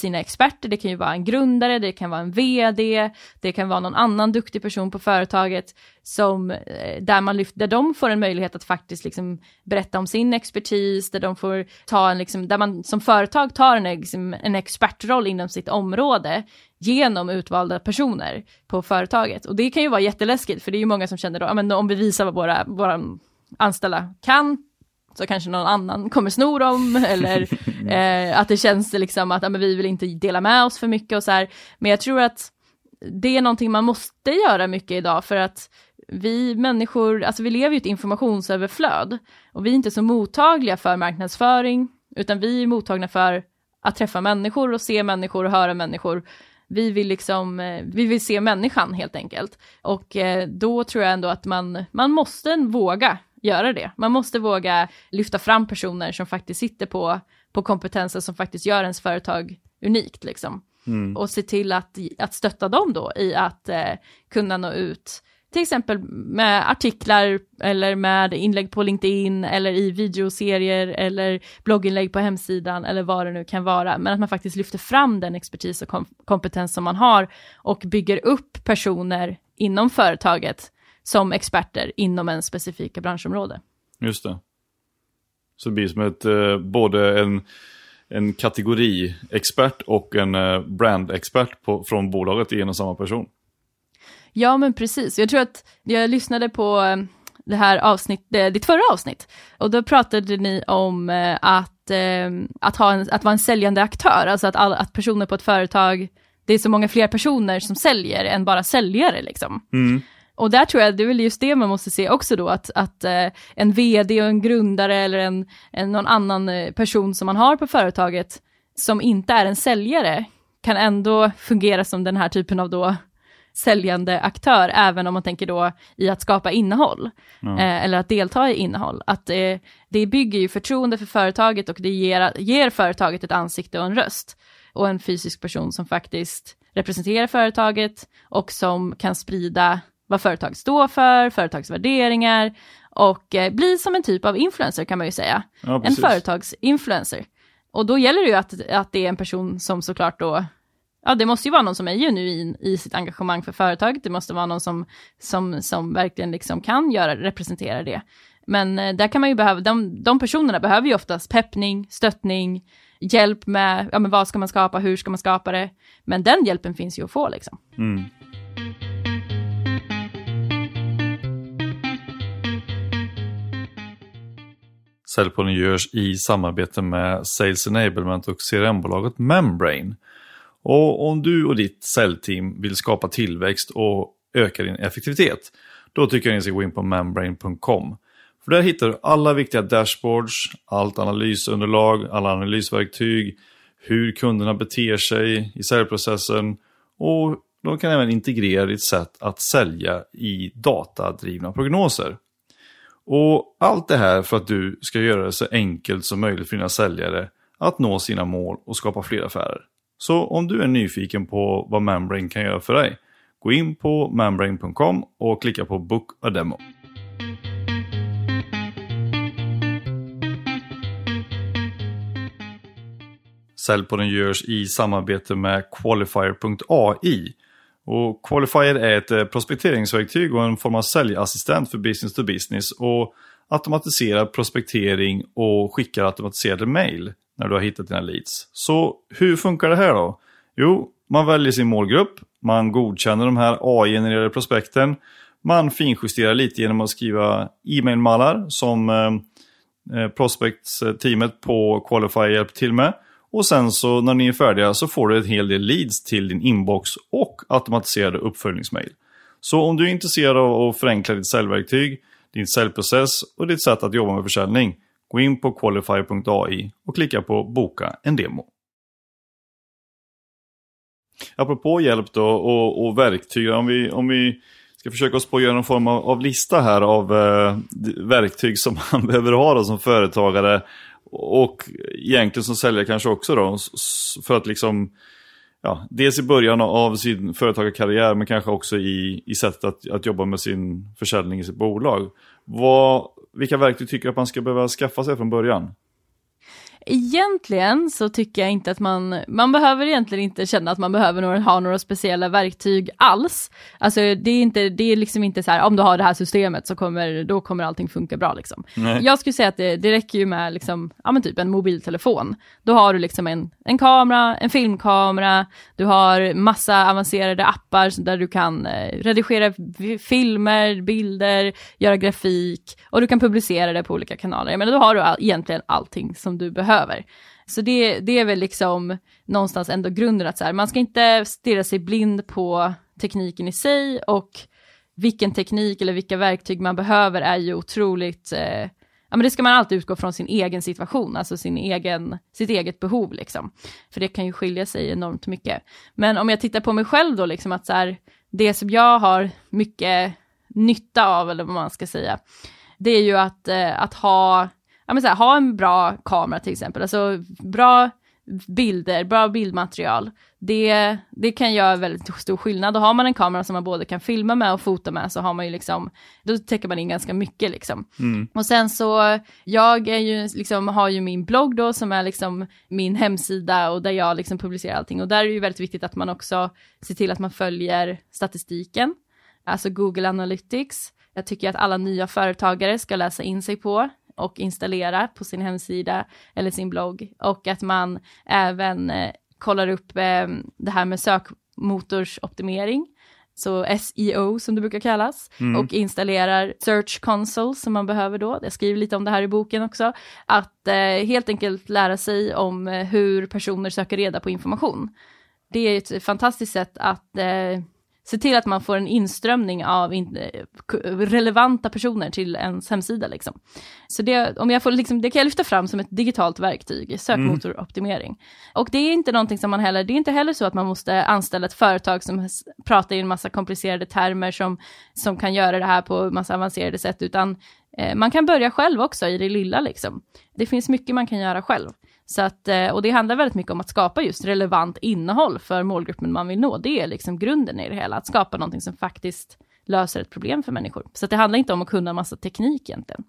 sina experter, det kan ju vara en grundare, det kan vara en vd, det kan vara någon annan duktig person på företaget som, eh, där, man lyft, där de får en möjlighet att faktiskt liksom berätta om sin expertis, där de får ta en, liksom, där man som företag tar en, liksom, en expertroll inom sitt område genom utvalda personer på företaget. Och det kan ju vara jätteläskigt, för det är ju många som känner då, ja men om vi visar vad våra, våra anställda kan, så kanske någon annan kommer sno dem eller eh, att det känns liksom att ja, men vi vill inte dela med oss för mycket och så här. Men jag tror att det är någonting man måste göra mycket idag för att vi människor, alltså vi lever ju ett informationsöverflöd och vi är inte så mottagliga för marknadsföring utan vi är mottagna för att träffa människor och se människor och höra människor Vi vill liksom, eh, vi vill se människan helt enkelt. Och eh, då tror jag ändå att man, man måste våga göra det. Man måste våga lyfta fram personer som faktiskt sitter på, på kompetenser som faktiskt gör ens företag unikt liksom. Mm. Och se till att, att stötta dem då i att eh, kunna nå ut till exempel med artiklar eller med inlägg på LinkedIn eller i videoserier eller blogginlägg på hemsidan eller vad det nu kan vara. Men att man faktiskt lyfter fram den expertis och kom kompetens som man har och bygger upp personer inom företaget som experter inom en specifika branschområde. Just det. Så det blir som ett, eh, både en, en kategoriexpert och en eh, brandexpert på, från bolaget i en och samma person. Ja, men precis. Jag tror att jag lyssnade på eh, det här avsnittet, ditt förra avsnitt, och då pratade ni om eh, att, eh, att, ha en, att vara en säljande aktör, alltså att, all, att personer på ett företag, det är så många fler personer som säljer än bara säljare liksom. Mm. Och där tror jag, det är väl just det man måste se också då, att, att en vd och en grundare eller en, en, någon annan person som man har på företaget, som inte är en säljare, kan ändå fungera som den här typen av då säljande aktör, även om man tänker då i att skapa innehåll, mm. eh, eller att delta i innehåll. Att eh, det bygger ju förtroende för företaget och det ger, ger företaget ett ansikte och en röst. Och en fysisk person som faktiskt representerar företaget och som kan sprida vad företaget står för, företagsvärderingar och eh, bli som en typ av influencer kan man ju säga. Ja, en företagsinfluencer. Och då gäller det ju att, att det är en person som såklart då ja, det måste ju vara någon som är genuin i sitt engagemang för företaget, det måste vara någon som, som, som verkligen liksom kan göra, representera det. Men eh, där kan man ju behöva, de, de personerna behöver ju oftast peppning, stöttning, hjälp med, ja men vad ska man skapa, hur ska man skapa det? Men den hjälpen finns ju att få liksom. Mm. Säljpodden görs i samarbete med Sales Enablement och CRM-bolaget Membrane. Och om du och ditt säljteam vill skapa tillväxt och öka din effektivitet, då tycker jag ni ska gå in på membrane.com. För där hittar du alla viktiga dashboards, allt analysunderlag, alla analysverktyg, hur kunderna beter sig i säljprocessen och de kan även integrera ditt sätt att sälja i datadrivna prognoser. Och allt det här för att du ska göra det så enkelt som möjligt för dina säljare att nå sina mål och skapa fler affärer. Så om du är nyfiken på vad Membrane kan göra för dig, gå in på membrane.com och klicka på Book a Demo. Säljpodden görs i samarbete med Qualifier.ai. Och Qualifier är ett eh, prospekteringsverktyg och en form av säljassistent för business to business och automatiserar prospektering och skickar automatiserade mail när du har hittat dina leads. Så hur funkar det här då? Jo, man väljer sin målgrupp, man godkänner de här AI-genererade prospekten, man finjusterar lite genom att skriva e-mailmallar som eh, eh prospects-teamet på Qualify hjälper till med. Och sen så när ni är färdiga så får du en hel del leads till din inbox och automatiserade uppföljningsmail. Så om du är intresserad av att förenkla ditt säljverktyg, din säljprocess och ditt sätt att jobba med försäljning Gå in på qualify.ai och klicka på boka en demo. Apropå hjälp då och, och verktyg, om vi, om vi ska försöka oss på att göra någon form av, av lista här av eh, verktyg som man behöver ha då, som företagare och egentligen som säljare kanske också då, för att liksom ja, dels i början av sin företagarkarriär men kanske också i, i sättet att, att jobba med sin försäljning i sitt bolag. Vad, vilka verktyg tycker du att man ska behöva skaffa sig från början? Egentligen så tycker jag inte att man, man behöver egentligen inte känna att man behöver några, ha några speciella verktyg alls. Alltså det är inte, det är liksom inte så här, om du har det här systemet så kommer, då kommer allting funka bra liksom. Nej. Jag skulle säga att det, det räcker ju med liksom, ja men typ en mobiltelefon. Då har du liksom en, en kamera, en filmkamera, du har massa avancerade appar där du kan eh, redigera filmer, bilder, göra grafik och du kan publicera det på olika kanaler. Men då har du all, egentligen allting som du behöver behöver. Så det, det är väl liksom någonstans ändå grunden att så här, man ska inte stirra sig blind på tekniken i sig och vilken teknik eller vilka verktyg man behöver är ju otroligt, eh, ja men det ska man alltid utgå från sin egen situation, alltså sin egen, sitt eget behov liksom. För det kan ju skilja sig enormt mycket. Men om jag tittar på mig själv då, liksom att så här, det som jag har mycket nytta av, eller vad man ska säga, det är ju att, eh, att ha, ja men så här, ha en bra kamera till exempel, alltså bra bilder, bra bildmaterial. Det, det kan göra väldigt stor skillnad. Och har man en kamera som man både kan filma med och fota med så har man ju liksom, då täcker man in ganska mycket liksom. Mm. Och sen så, jag är ju liksom, har ju min blogg då som är liksom min hemsida och där jag liksom publicerar allting. Och där är det ju väldigt viktigt att man också ser till att man följer statistiken, alltså Google Analytics. Jag tycker att alla nya företagare ska läsa in sig på och installera på sin hemsida eller sin blogg och att man även eh, kollar upp eh, det här med sökmotorsoptimering, så SEO som det brukar kallas, Mm. och installerar Search Console som man behöver då. Jag skriver lite om det här i boken också. Att eh, helt enkelt lära sig om eh, hur personer söker reda på information. Det är ett fantastiskt sätt att eh, se till att man får en inströmning av in, eh, relevanta personer till ens hemsida. Liksom. Så det, om jag får, liksom, det kan jag lyfta fram som ett digitalt verktyg, sökmotoroptimering. Och det är inte någonting som man heller, det är inte heller så att man måste anställa ett företag som pratar i en massa komplicerade termer som, som kan göra det här på massa avancerade sätt, utan eh, man kan börja själv också i det lilla liksom. Det finns mycket man kan göra själv. Så att, eh, och det handlar väldigt mycket om att skapa just relevant innehåll för målgruppen man vill nå. Det är liksom grunden i det hela, att skapa någonting som faktiskt löser ett problem för människor. Så att det handlar inte om att kunna massa teknik egentligen.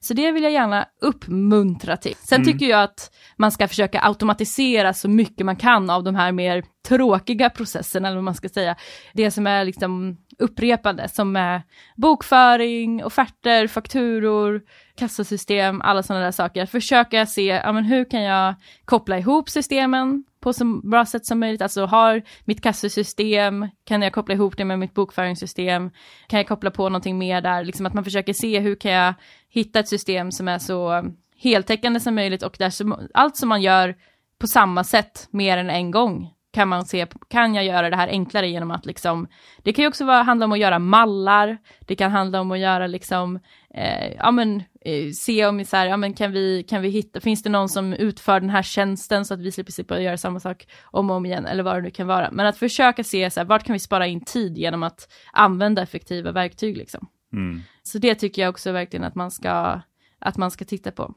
Så det vill jag gärna uppmuntra till. Sen Mm. tycker jag att man ska försöka automatisera så mycket man kan av de här mer tråkiga processerna, eller vad man ska säga. Det som är liksom upprepande, som är bokföring, offerter, fakturor, kassasystem, alla sådana där saker. Försöka se, ja men hur kan jag koppla ihop systemen på så bra sätt som möjligt. Alltså har mitt kassasystem, kan jag koppla ihop det med mitt bokföringssystem? Kan jag koppla på någonting mer där? Liksom att man försöker se hur kan jag hitta ett system som är så heltäckande som möjligt och där som, allt som man gör på samma sätt mer än en gång kan man se, kan jag göra det här enklare genom att liksom, det kan ju också vara, handla om att göra mallar, det kan handla om att göra liksom, eh, ja men, se om så här, ja men kan vi, kan vi hitta, finns det någon som utför den här tjänsten så att vi slipper slippa göra samma sak om och om igen, eller vad det nu kan vara. Men att försöka se så här, vart kan vi spara in tid genom att använda effektiva verktyg liksom. Mm. Så det tycker jag också verkligen att man ska, att man ska titta på.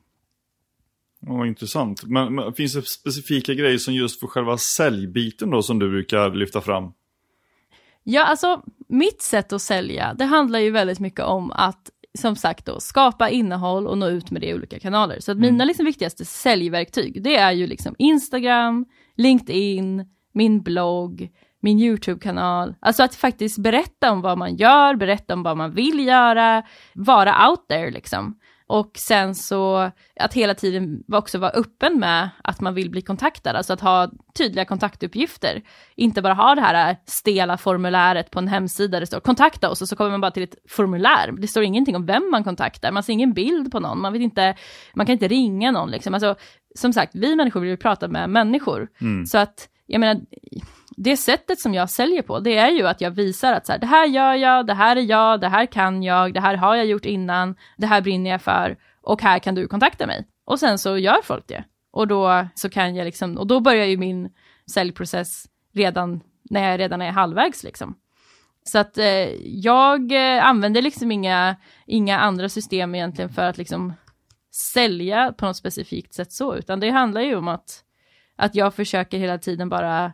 Vad intressant. Men, men finns det specifika grejer som just för själva säljbiten då som du brukar lyfta fram? Ja, alltså mitt sätt att sälja, det handlar ju väldigt mycket om att som sagt då, skapa innehåll och nå ut med det i olika kanaler. Så att mina liksom viktigaste säljverktyg, det är ju liksom Instagram, LinkedIn, min blogg, min YouTube-kanal. Alltså att faktiskt berätta om vad man gör, berätta om vad man vill göra, vara out there liksom. Och sen så att hela tiden också vara öppen med att man vill bli kontaktad, alltså att ha tydliga kontaktuppgifter. Inte bara ha det här stela formuläret på en hemsida där det står kontakta oss och så kommer man bara till ett formulär. Det står ingenting om vem man kontaktar, man ser ingen bild på någon, man vet inte, man kan inte ringa någon liksom. Alltså, som sagt, vi människor vill ju prata med människor. Mm. Så att, jag menar, det sättet som jag säljer på, det är ju att jag visar att så här, det här gör jag, det här är jag, det här kan jag, det här har jag gjort innan, det här brinner jag för och här kan du kontakta mig. Och sen så gör folk det. Och då så kan jag liksom, och då börjar ju min säljprocess redan när jag redan är halvvägs liksom. Så att eh, jag eh, använder liksom inga, inga andra system egentligen för att liksom sälja på något specifikt sätt så, utan det handlar ju om att, att jag försöker hela tiden bara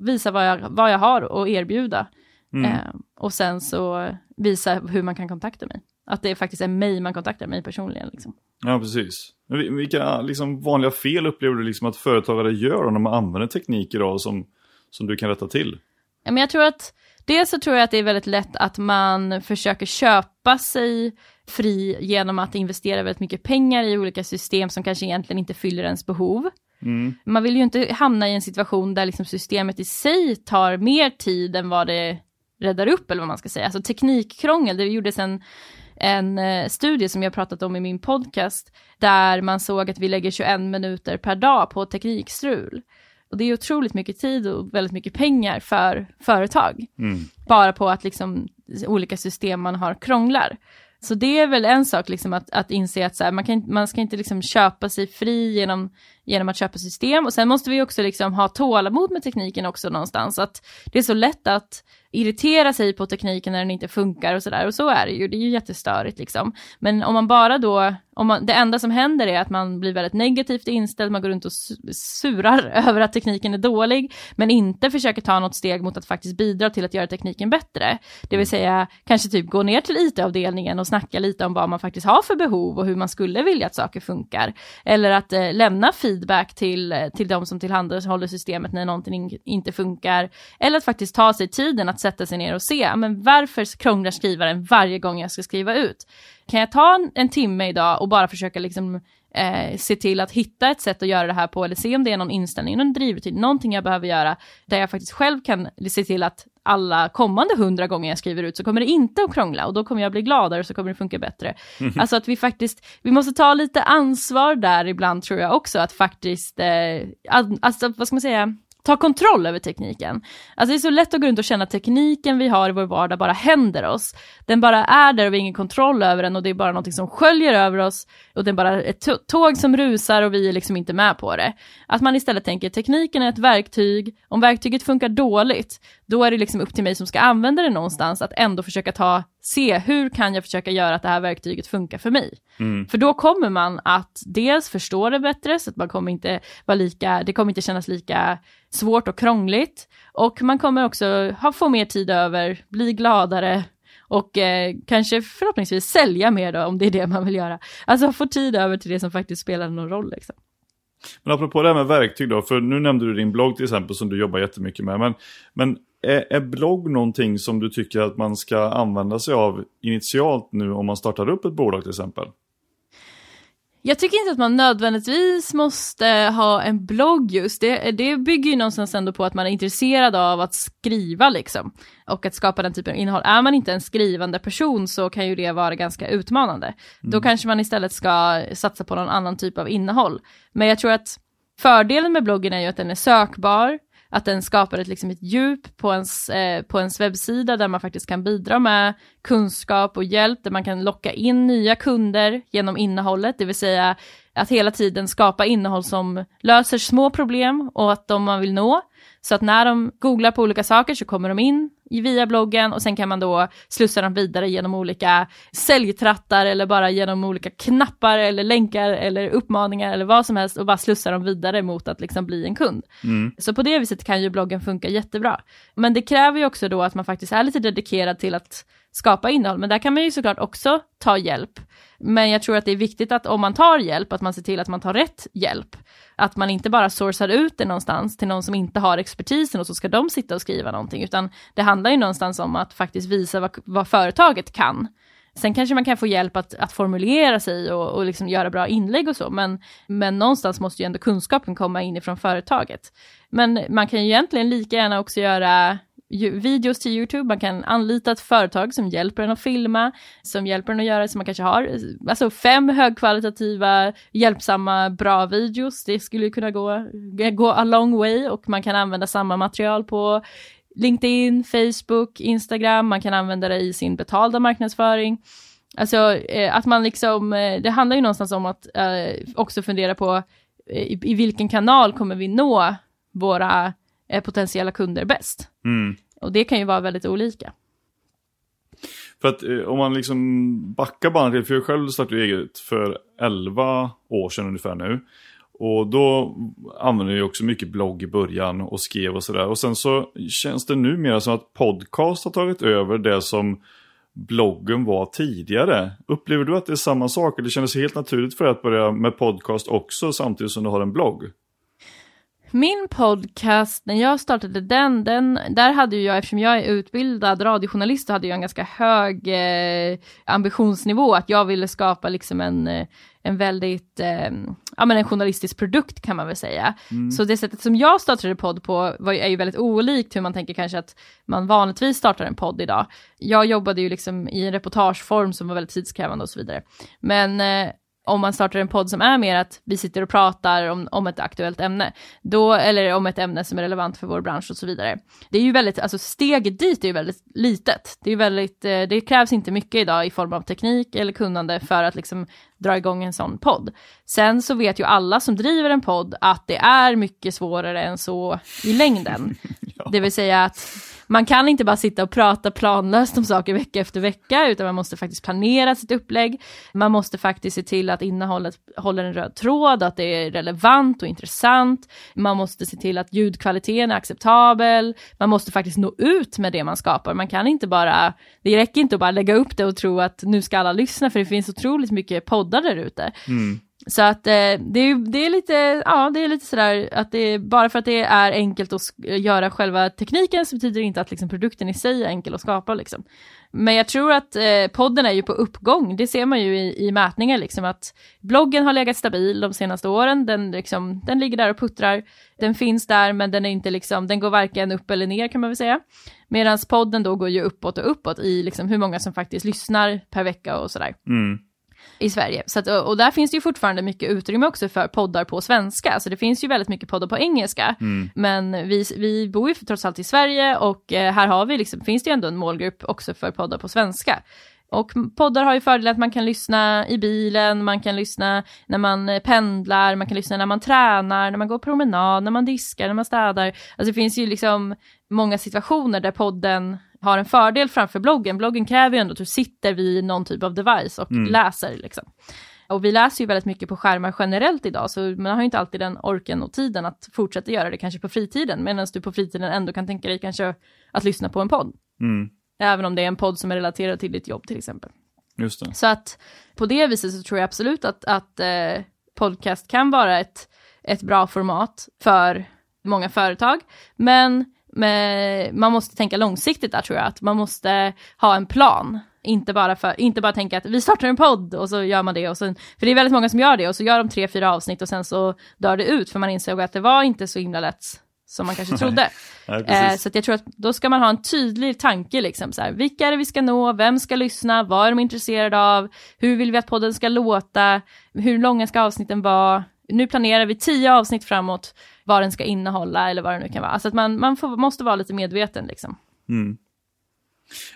visa vad jag, vad jag har att erbjuda. Mm. Eh, och sen så visa hur man kan kontakta mig. Att det faktiskt är mig man kontaktar, mig personligen. Liksom. Ja, precis. Men vil- vilka liksom, vanliga fel upplever du liksom att företagare gör när man använder teknik idag som, som du kan rätta till? Ja, men jag tror att, dels så tror jag att det är väldigt lätt att man försöker köpa sig fri genom att investera väldigt mycket pengar i olika system som kanske egentligen inte fyller ens behov. Mm. Man vill ju inte hamna i en situation där liksom systemet i sig tar mer tid än vad det räddar upp, eller vad man ska säga. Alltså teknikkrångel, det gjordes en, en eh, studie som jag pratat om i min podcast, där man såg att vi lägger 21 minuter per dag på teknikstrul. Och det är otroligt mycket tid och väldigt mycket pengar för företag, Mm. bara på att liksom olika system man har krånglar. Så det är väl en sak liksom att, att inse att så här, man, kan, man ska inte liksom köpa sig fri genom, genom att köpa system och sen måste vi också liksom ha tålamod med tekniken också någonstans. Att det är så lätt att irritera sig på tekniken när den inte funkar och sådär. Och så är det ju, det är ju jättestörigt liksom. Men om man bara då, om man, det enda som händer är att man blir väldigt negativt inställd, man går runt och surar över att tekniken är dålig, men inte försöker ta något steg mot att faktiskt bidra till att göra tekniken bättre. Det vill säga kanske typ gå ner till IT-avdelningen och snacka lite om vad man faktiskt har för behov och hur man skulle vilja att saker funkar. Eller att eh, lämna feedback till, eh, till de som tillhandahåller systemet när någonting inte funkar. Eller att faktiskt ta sig tiden att sätta sig ner och se, men varför krånglar skrivaren varje gång jag ska skriva ut? Kan jag ta en, en timme idag och bara försöka liksom eh, se till att hitta ett sätt att göra det här på eller se om det är någon inställning, någon drivrutin, någonting jag behöver göra där jag faktiskt själv kan se till att alla kommande hundra gånger jag skriver ut så kommer det inte att krångla och då kommer jag bli gladare och så kommer det funka bättre. Mm. Alltså att vi faktiskt, vi måste ta lite ansvar där ibland tror jag också, att faktiskt, eh, alltså vad ska man säga, ta kontroll över tekniken. Alltså det är så lätt att gå runt och känna att tekniken vi har i vår vardag bara händer oss. Den bara är där och vi har ingen kontroll över den och det är bara någonting som sköljer över oss och det är bara ett tåg som rusar och vi är liksom inte med på det. Att man istället tänker tekniken är ett verktyg, om verktyget funkar dåligt, då är det liksom upp till mig som ska använda det någonstans att ändå försöka ta, se hur kan jag försöka göra att det här verktyget funkar för mig. Mm. För då kommer man att dels förstå det bättre, så att man kommer inte vara lika, det kommer inte kännas lika svårt och krångligt. Och man kommer också ha, få mer tid över, bli gladare och eh, kanske förhoppningsvis sälja mer då, om det är det man vill göra. Alltså få tid över till det som faktiskt spelar någon roll. Liksom. Men apropå det här med verktyg då, för nu nämnde du din blogg till exempel som du jobbar jättemycket med. Men, men är, är blogg någonting som du tycker att man ska använda sig av initialt nu om man startar upp ett bolag till exempel? Jag tycker inte att man nödvändigtvis måste ha en blogg just, det, det bygger ju någonstans ändå på att man är intresserad av att skriva liksom. Och att skapa den typen av innehåll. Är man inte en skrivande person så kan ju det vara ganska utmanande. Mm. Då kanske man istället ska satsa på någon annan typ av innehåll. Men jag tror att fördelen med bloggen är ju att den är sökbar, att den skapar ett, liksom ett djup på ens, eh, på ens webbsida där man faktiskt kan bidra med kunskap och hjälp, där man kan locka in nya kunder genom innehållet, det vill säga att hela tiden skapa innehåll som löser små problem och att de man vill nå så att när de googlar på olika saker så kommer de in via bloggen och sen kan man då slussa dem vidare genom olika säljtrattar eller bara genom olika knappar eller länkar eller uppmaningar eller vad som helst och bara slussa dem vidare mot att liksom bli en kund. Mm. Så på det viset kan ju bloggen funka jättebra. Men det kräver ju också då att man faktiskt är lite dedikerad till att skapa innehåll, men där kan man ju såklart också ta hjälp. Men jag tror att det är viktigt att om man tar hjälp, att man ser till att man tar rätt hjälp. Att man inte bara sourcar ut det någonstans till någon som inte har expertisen och så ska de sitta och skriva någonting, utan det handlar ju någonstans om att faktiskt visa vad, vad företaget kan. Sen kanske man kan få hjälp att, att formulera sig och, och liksom göra bra inlägg och så, men, men någonstans måste ju ändå kunskapen komma inifrån företaget. Men man kan ju egentligen lika gärna också göra videos till YouTube, man kan anlita ett företag som hjälper en att filma, som hjälper en att göra som man kanske har, alltså fem högkvalitativa, hjälpsamma, bra videos, det skulle kunna gå, gå a long way och man kan använda samma material på LinkedIn, Facebook, Instagram, man kan använda det i sin betalda marknadsföring. Alltså eh, att man liksom, eh, det handlar ju någonstans om att eh, också fundera på i, i vilken kanal kommer vi nå våra potentiella kunder bäst. Mm. Och det kan ju vara väldigt olika. För att eh, om man liksom backar bandet för jag själv startade eget för 11 år sedan ungefär nu. Och då använde jag också mycket blogg i början och skrev och sådär. Och sen så känns det numera som att podcast har tagit över det som bloggen var tidigare. Upplever du att det är samma sak? Det kändes helt naturligt för dig att börja med podcast också samtidigt som du har en blogg? Min podcast, när jag startade den, den där hade ju jag, eftersom jag är utbildad radiojournalist, så hade jag en ganska hög eh, ambitionsnivå, att jag ville skapa liksom en, eh, en väldigt, eh, ja men en journalistisk produkt kan man väl säga. Mm. Så det sättet som jag startade podd på var, är ju väldigt olikt hur man tänker kanske att man vanligtvis startar en podd idag. Jag jobbade ju liksom i en reportageform som var väldigt tidskrävande och så vidare. Men eh, om man startar en podd som är mer att vi sitter och pratar om, om ett aktuellt ämne, då, eller om ett ämne som är relevant för vår bransch och så vidare. Det är ju väldigt, alltså steget dit är ju väldigt litet. Det är väldigt, eh, det krävs inte mycket idag i form av teknik eller kunnande för att liksom dra igång en sån podd. Sen så vet ju alla som driver en podd att det är mycket svårare än så i längden. ja. Det vill säga att man kan inte bara sitta och prata planlöst om saker vecka efter vecka, utan man måste faktiskt planera sitt upplägg. Man måste faktiskt se till att innehållet håller en röd tråd, att det är relevant och intressant. Man måste se till att ljudkvaliteten är acceptabel. Man måste faktiskt nå ut med det man skapar. Man kan inte bara, det räcker inte att bara lägga upp det och tro att nu ska alla lyssna, för det finns otroligt mycket poddar där ute. Mm. Så att eh, det, är, det är lite, ja det är lite sådär att det är, bara för att det är enkelt att göra själva tekniken så betyder det inte att liksom, produkten i sig är enkel att skapa liksom. Men jag tror att eh, podden är ju på uppgång, det ser man ju i, i mätningar liksom att bloggen har legat stabil de senaste åren, den, liksom, den ligger där och puttrar, den finns där men den är inte liksom, den går varken upp eller ner kan man väl säga. Medan podden då går ju uppåt och uppåt i liksom hur många som faktiskt lyssnar per vecka och sådär. Mm i Sverige. Så att, och där finns det ju fortfarande mycket utrymme också för poddar på svenska, så det finns ju väldigt mycket poddar på engelska. Mm. Men vi, vi bor ju trots allt i Sverige och eh, här har vi liksom, finns det ju ändå en målgrupp också för poddar på svenska. Och poddar har ju fördelen att man kan lyssna i bilen, man kan lyssna när man eh, pendlar, man kan lyssna när man tränar, när man går promenad, när man diskar, när man städar. Alltså det finns ju liksom många situationer där podden har en fördel framför bloggen. Bloggen kräver ju ändå att du sitter vid någon typ av device och mm. läser. Liksom. Och vi läser ju väldigt mycket på skärmar generellt idag, så man har ju inte alltid den orken och tiden att fortsätta göra det kanske på fritiden, medan du på fritiden ändå kan tänka dig kanske att lyssna på en podd. Mm. Även om det är en podd som är relaterad till ditt jobb till exempel. Just det. Så att på det viset så tror jag absolut att, att eh, podcast kan vara ett, ett bra format för många företag, men men man måste tänka långsiktigt där tror jag, att man måste ha en plan. Inte bara, för, inte bara tänka att vi startar en podd och så gör man det och sen, för det är väldigt många som gör det och så gör de tre, fyra avsnitt och sen så dör det ut för man insåg att det var inte så himla lätt som man kanske trodde. Nej, eh, så jag tror att då ska man ha en tydlig tanke, liksom, så här, vilka är det vi ska nå, vem ska lyssna, vad är de intresserade av, hur vill vi att podden ska låta, hur långa ska avsnitten vara, nu planerar vi tio avsnitt framåt, vad den ska innehålla eller vad det nu kan vara. Alltså att man, man får, måste vara lite medveten liksom. Mm.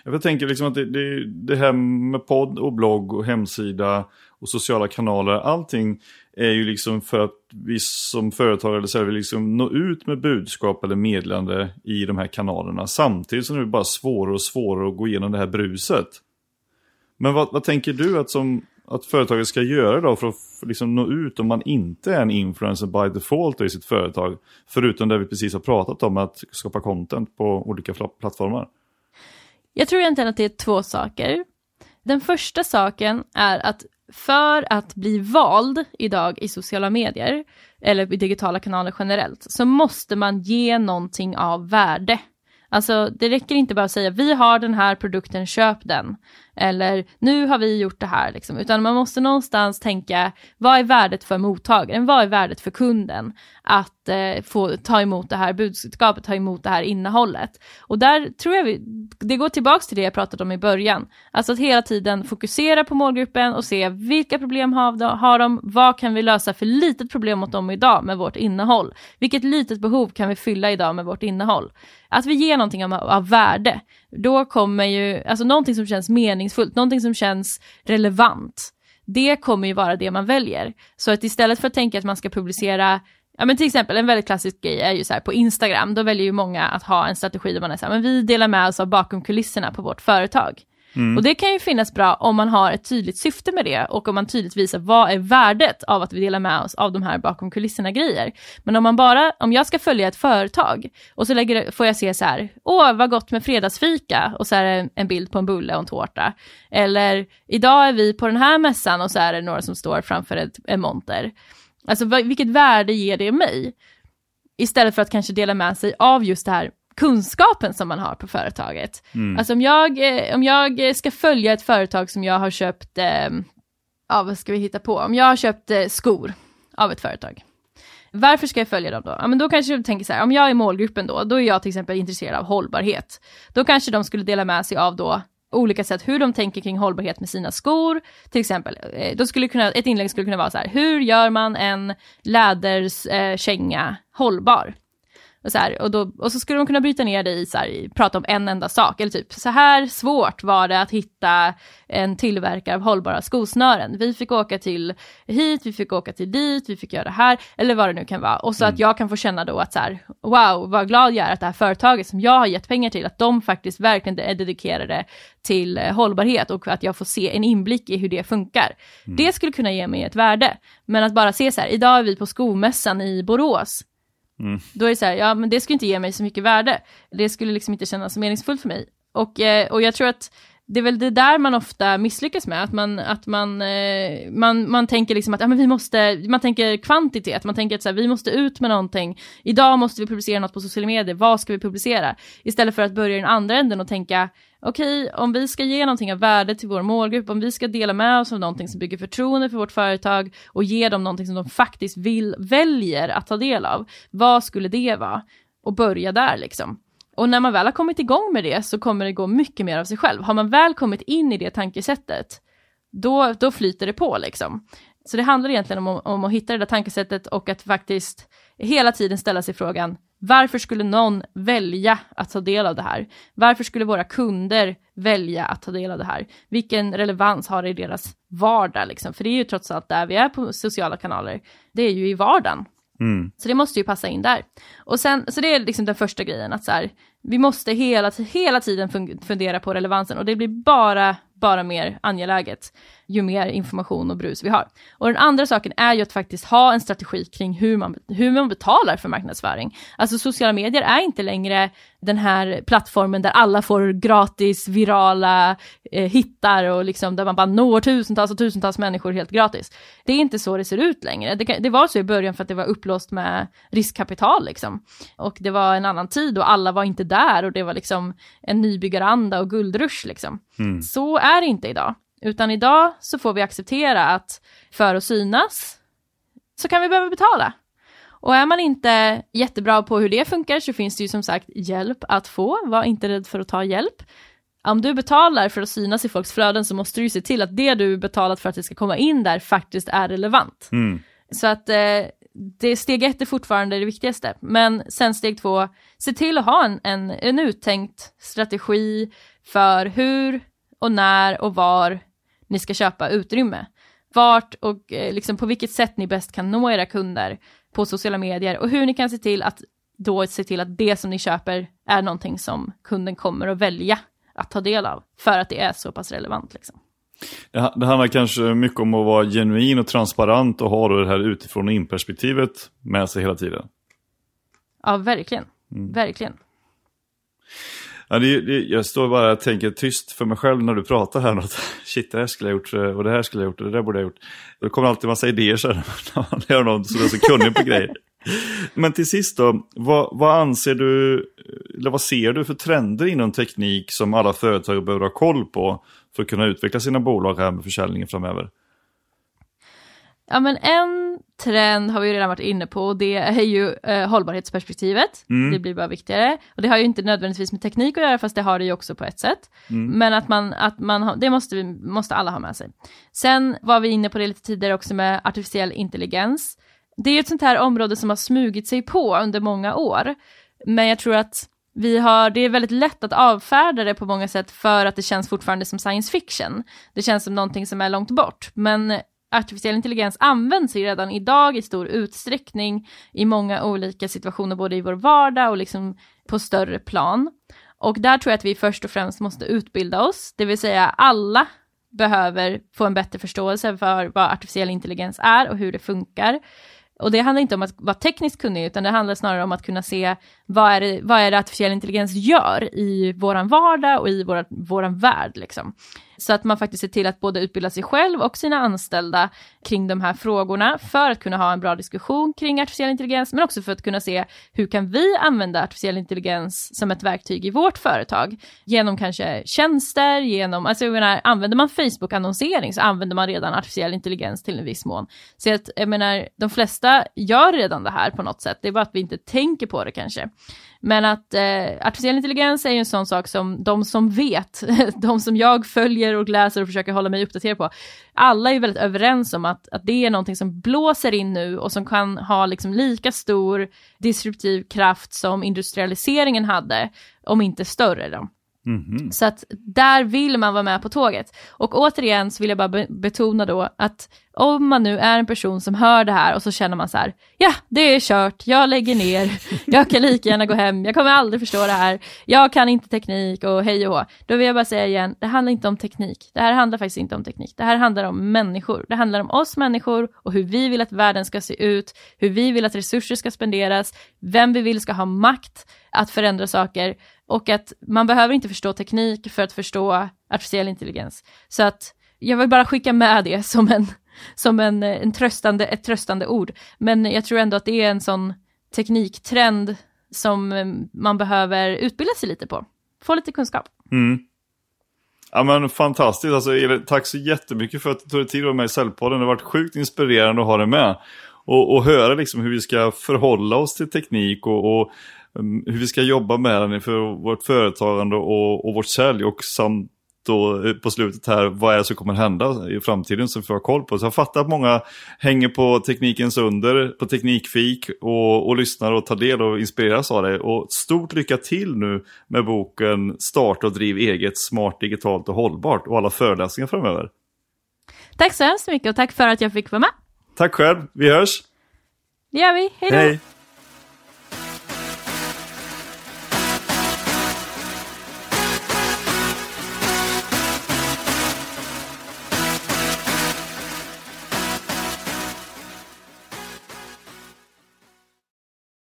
Jag tänker liksom att det, det, det, här med podd och blogg och hemsida och sociala kanaler, allting är ju liksom för att vi som företag eller säljare vill liksom nå ut med budskap eller meddelande i de här kanalerna. Samtidigt som det är bara svårare och svårare att gå igenom det här bruset. Men vad, vad tänker du att som att företaget ska göra då för att liksom nå ut om man inte är en influencer by default i sitt företag? Förutom det vi precis har pratat om, att skapa content på olika plattformar. Jag tror egentligen att det är två saker. Den första saken är att för att bli vald idag i sociala medier, eller i digitala kanaler generellt, så måste man ge någonting av värde. Alltså det räcker inte bara att säga vi har den här produkten, köp den. Eller nu har vi gjort det här, liksom. utan man måste någonstans tänka vad är värdet för mottagaren, vad är värdet för kunden att eh, få ta emot det här budskapet, ta emot det här innehållet. Och där tror jag vi, det går tillbaks till det jag pratade om i början, alltså att hela tiden fokusera på målgruppen och se vilka problem har de, har de vad kan vi lösa för litet problem åt dem idag med vårt innehåll? Vilket litet behov kan vi fylla idag med vårt innehåll? Att vi ger någonting av, av värde, då kommer ju, alltså någonting som känns meningsfullt, någonting som känns relevant, det kommer ju vara det man väljer. Så att istället för att tänka att man ska publicera Ja men till exempel en väldigt klassisk grej är ju så här på Instagram, då väljer ju många att ha en strategi där man är så här, men vi delar med oss av bakom kulisserna på vårt företag. Mm. Och det kan ju finnas bra om man har ett tydligt syfte med det och om man tydligt visar vad är värdet av att vi delar med oss av de här bakom kulisserna grejer. Men om man bara, om jag ska följa ett företag och så lägger, får jag se så här, åh vad gott med fredagsfika och så är det en bild på en bulle och en tårta. Eller idag är vi på den här mässan och så är det några som står framför ett, en monter. Alltså vilket värde ger det mig? Istället för att kanske dela med sig av just det här kunskapen som man har på företaget. Mm. Alltså om jag, eh, om jag ska följa ett företag som jag har köpt, eh, ja vad ska vi hitta på, om jag har köpt eh, skor av ett företag. Varför ska jag följa dem då? Ja, men då kanske du tänker så här, om jag är målgruppen då, då är jag till exempel intresserad av hållbarhet. Då kanske de skulle dela med sig av då olika sätt hur de tänker kring hållbarhet med sina skor. Till exempel, eh, då skulle kunna, ett inlägg skulle kunna vara så här, hur gör man en läderkänga eh, hållbar? Och så, här, och, då, och så skulle de kunna bryta ner det i, så här, prata om en enda sak, eller typ så här svårt var det att hitta en tillverkare av hållbara skosnören. Vi fick åka till hit, vi fick åka till dit, vi fick göra det här, eller vad det nu kan vara. Och så mm. att jag kan få känna då att så här, wow, vad glad jag är att det här företaget som jag har gett pengar till, att de faktiskt verkligen är dedikerade till eh, hållbarhet och att jag får se en inblick i hur det funkar. Mm. Det skulle kunna ge mig ett värde. Men att bara se så här, idag är vi på skomässan i Borås, Mm. Då är det så här, ja men det skulle inte ge mig så mycket värde. Det skulle liksom inte kännas meningsfullt för mig. Och, eh, och jag tror att det är väl det där man ofta misslyckas med, att man, att man, eh, man, man tänker liksom att ja, men vi måste, man tänker kvantitet, man tänker att så här, vi måste ut med någonting, idag måste vi publicera något på sociala medier, vad ska vi publicera? Istället för att börja i den andra änden och tänka, okej, okay, om vi ska ge någonting av värde till vår målgrupp, om vi ska dela med oss av någonting som bygger förtroende för vårt företag och ge dem någonting som de faktiskt vill, väljer att ta del av, vad skulle det vara? Och börja där liksom. Och när man väl har kommit igång med det så kommer det gå mycket mer av sig själv. Har man väl kommit in i det tankesättet, då, då flyter det på liksom. Så det handlar egentligen om, om att hitta det där tankesättet och att faktiskt hela tiden ställa sig frågan, varför skulle någon välja att ta del av det här? Varför skulle våra kunder välja att ta del av det här? Vilken relevans har det i deras vardag liksom? För det är ju trots allt där vi är på sociala kanaler. Det är ju i vardagen. Mm. Så det måste ju passa in där. Och sen, så det är liksom den första grejen, att så här, vi måste hela, hela tiden fundera på relevansen och det blir bara, bara mer angeläget ju mer information och brus vi har. Och den andra saken är ju att faktiskt ha en strategi kring hur man, hur man betalar för marknadsföring. Alltså sociala medier är inte längre den här plattformen där alla får gratis virala eh, hittar och liksom där man bara når tusentals och tusentals människor helt gratis. Det är inte så det ser ut längre. Det, det var så i början för att det var upplåst med riskkapital liksom. Och det var en annan tid och alla var inte där och det var liksom en nybyggaranda och guldrush liksom. Mm. Så är det inte idag. Utan idag så får vi acceptera att för att synas så kan vi behöva betala. Och är man inte jättebra på hur det funkar så finns det ju som sagt hjälp att få, var inte rädd för att ta hjälp. Om du betalar för att synas i folks flöden så måste du ju se till att det du betalat för att det ska komma in där faktiskt är relevant. Mm. Så att eh, det, steg ett är fortfarande det viktigaste, men sen steg två, se till att ha en, en, en uttänkt strategi för hur och när och var ni ska köpa utrymme. Vart och eh, liksom på vilket sätt ni bäst kan nå era kunder på sociala medier och hur ni kan se till att då se till att det som ni köper är någonting som kunden kommer att välja att ta del av för att det är så pass relevant. Liksom. Det, det handlar kanske mycket om att vara genuin och transparent och ha det här utifrån och in-perspektivet med sig hela tiden. Ja, verkligen. Mm. Verkligen. Ja, det, det, jag står bara och tänker tyst för mig själv när du pratar här. Att, Shit, det här skulle jag gjort och det här skulle jag gjort och det där borde jag gjort. Det kommer alltid en massa idéer så här, när man gör någon som är så kunnig på grejer. Men till sist då, vad, vad, anser du, eller vad ser du för trender inom teknik som alla företag behöver ha koll på för att kunna utveckla sina bolag här med försäljningen framöver? Ja men en trend har vi redan varit inne på och det är ju eh, hållbarhetsperspektivet. Mm. Det blir bara viktigare. Och det har ju inte nödvändigtvis med teknik att göra fast det har det ju också på ett sätt. Mm. Men att man, att man det måste, vi, måste alla ha med sig. Sen var vi inne på det lite tidigare också med artificiell intelligens. Det är ju ett sånt här område som har smugit sig på under många år. Men jag tror att vi har, det är väldigt lätt att avfärda det på många sätt för att det känns fortfarande som science fiction. Det känns som någonting som är långt bort. Men artificiell intelligens används ju redan idag i stor utsträckning i många olika situationer, både i vår vardag och liksom på större plan. Och där tror jag att vi först och främst måste utbilda oss, det vill säga alla behöver få en bättre förståelse för vad artificiell intelligens är och hur det funkar. Och det handlar inte om att vara tekniskt kunnig, utan det handlar snarare om att kunna se vad är det, vad är det artificiell intelligens gör i våran vardag och i vår, våran värld. Liksom. Så att man faktiskt ser till att både utbilda sig själv och sina anställda kring de här frågorna för att kunna ha en bra diskussion kring artificiell intelligens, men också för att kunna se hur kan vi använda artificiell intelligens som ett verktyg i vårt företag? Genom kanske tjänster, genom, alltså jag menar, använder man Facebook-annonsering så använder man redan artificiell intelligens till en viss mån. Så att, jag menar, de flesta gör redan det här på något sätt, det är bara att vi inte tänker på det kanske. Men att eh, artificiell intelligens är ju en sån sak som de som vet, de som jag följer och läser och försöker hålla mig uppdaterad på, alla är väldigt överens om att, att det är någonting som blåser in nu och som kan ha liksom lika stor disruptiv kraft som industrialiseringen hade, om inte större. Då. Mm-hmm. Så att där vill man vara med på tåget. Och återigen så vill jag bara be- betona då att om man nu är en person som hör det här och så känner man så här, ja det är kört, jag lägger ner, jag kan lika gärna gå hem, jag kommer aldrig förstå det här, jag kan inte teknik och hej och hå. Då vill jag bara säga igen, det handlar inte om teknik, det här handlar faktiskt inte om teknik, det här handlar om människor, det handlar om oss människor och hur vi vill att världen ska se ut, hur vi vill att resurser ska spenderas, vem vi vill ska ha makt att förändra saker och att man behöver inte förstå teknik för att förstå artificiell intelligens. Så att jag vill bara skicka med det som en, som en, eh, en tröstande, ett tröstande ord. Men jag tror ändå att det är en sån tekniktrend som eh, man behöver utbilda sig lite på. Få lite kunskap. Mm. Ja men fantastiskt, alltså, tack så jättemycket för att du tog dig tid att vara med i Cellpodden. Det har varit sjukt inspirerande att ha dig med. Och, och höra liksom hur vi ska förhålla oss till teknik och, och um, hur vi ska jobba med den för vårt företagande och, och vårt sälj och samt då eh, på slutet här, vad är det som kommer hända i framtiden som vi får ha koll på. Så jag fattar att många hänger på teknikens under, på teknikfik och, och lyssnar och tar del och inspireras av det. Och stort lycka till nu med boken Starta och driv eget, smart, digitalt och hållbart och alla föreläsningar framöver. Tack så hemskt mycket och tack för att jag fick vara med. Tack själv, vi hörs! Det gör vi, hej då! Hej.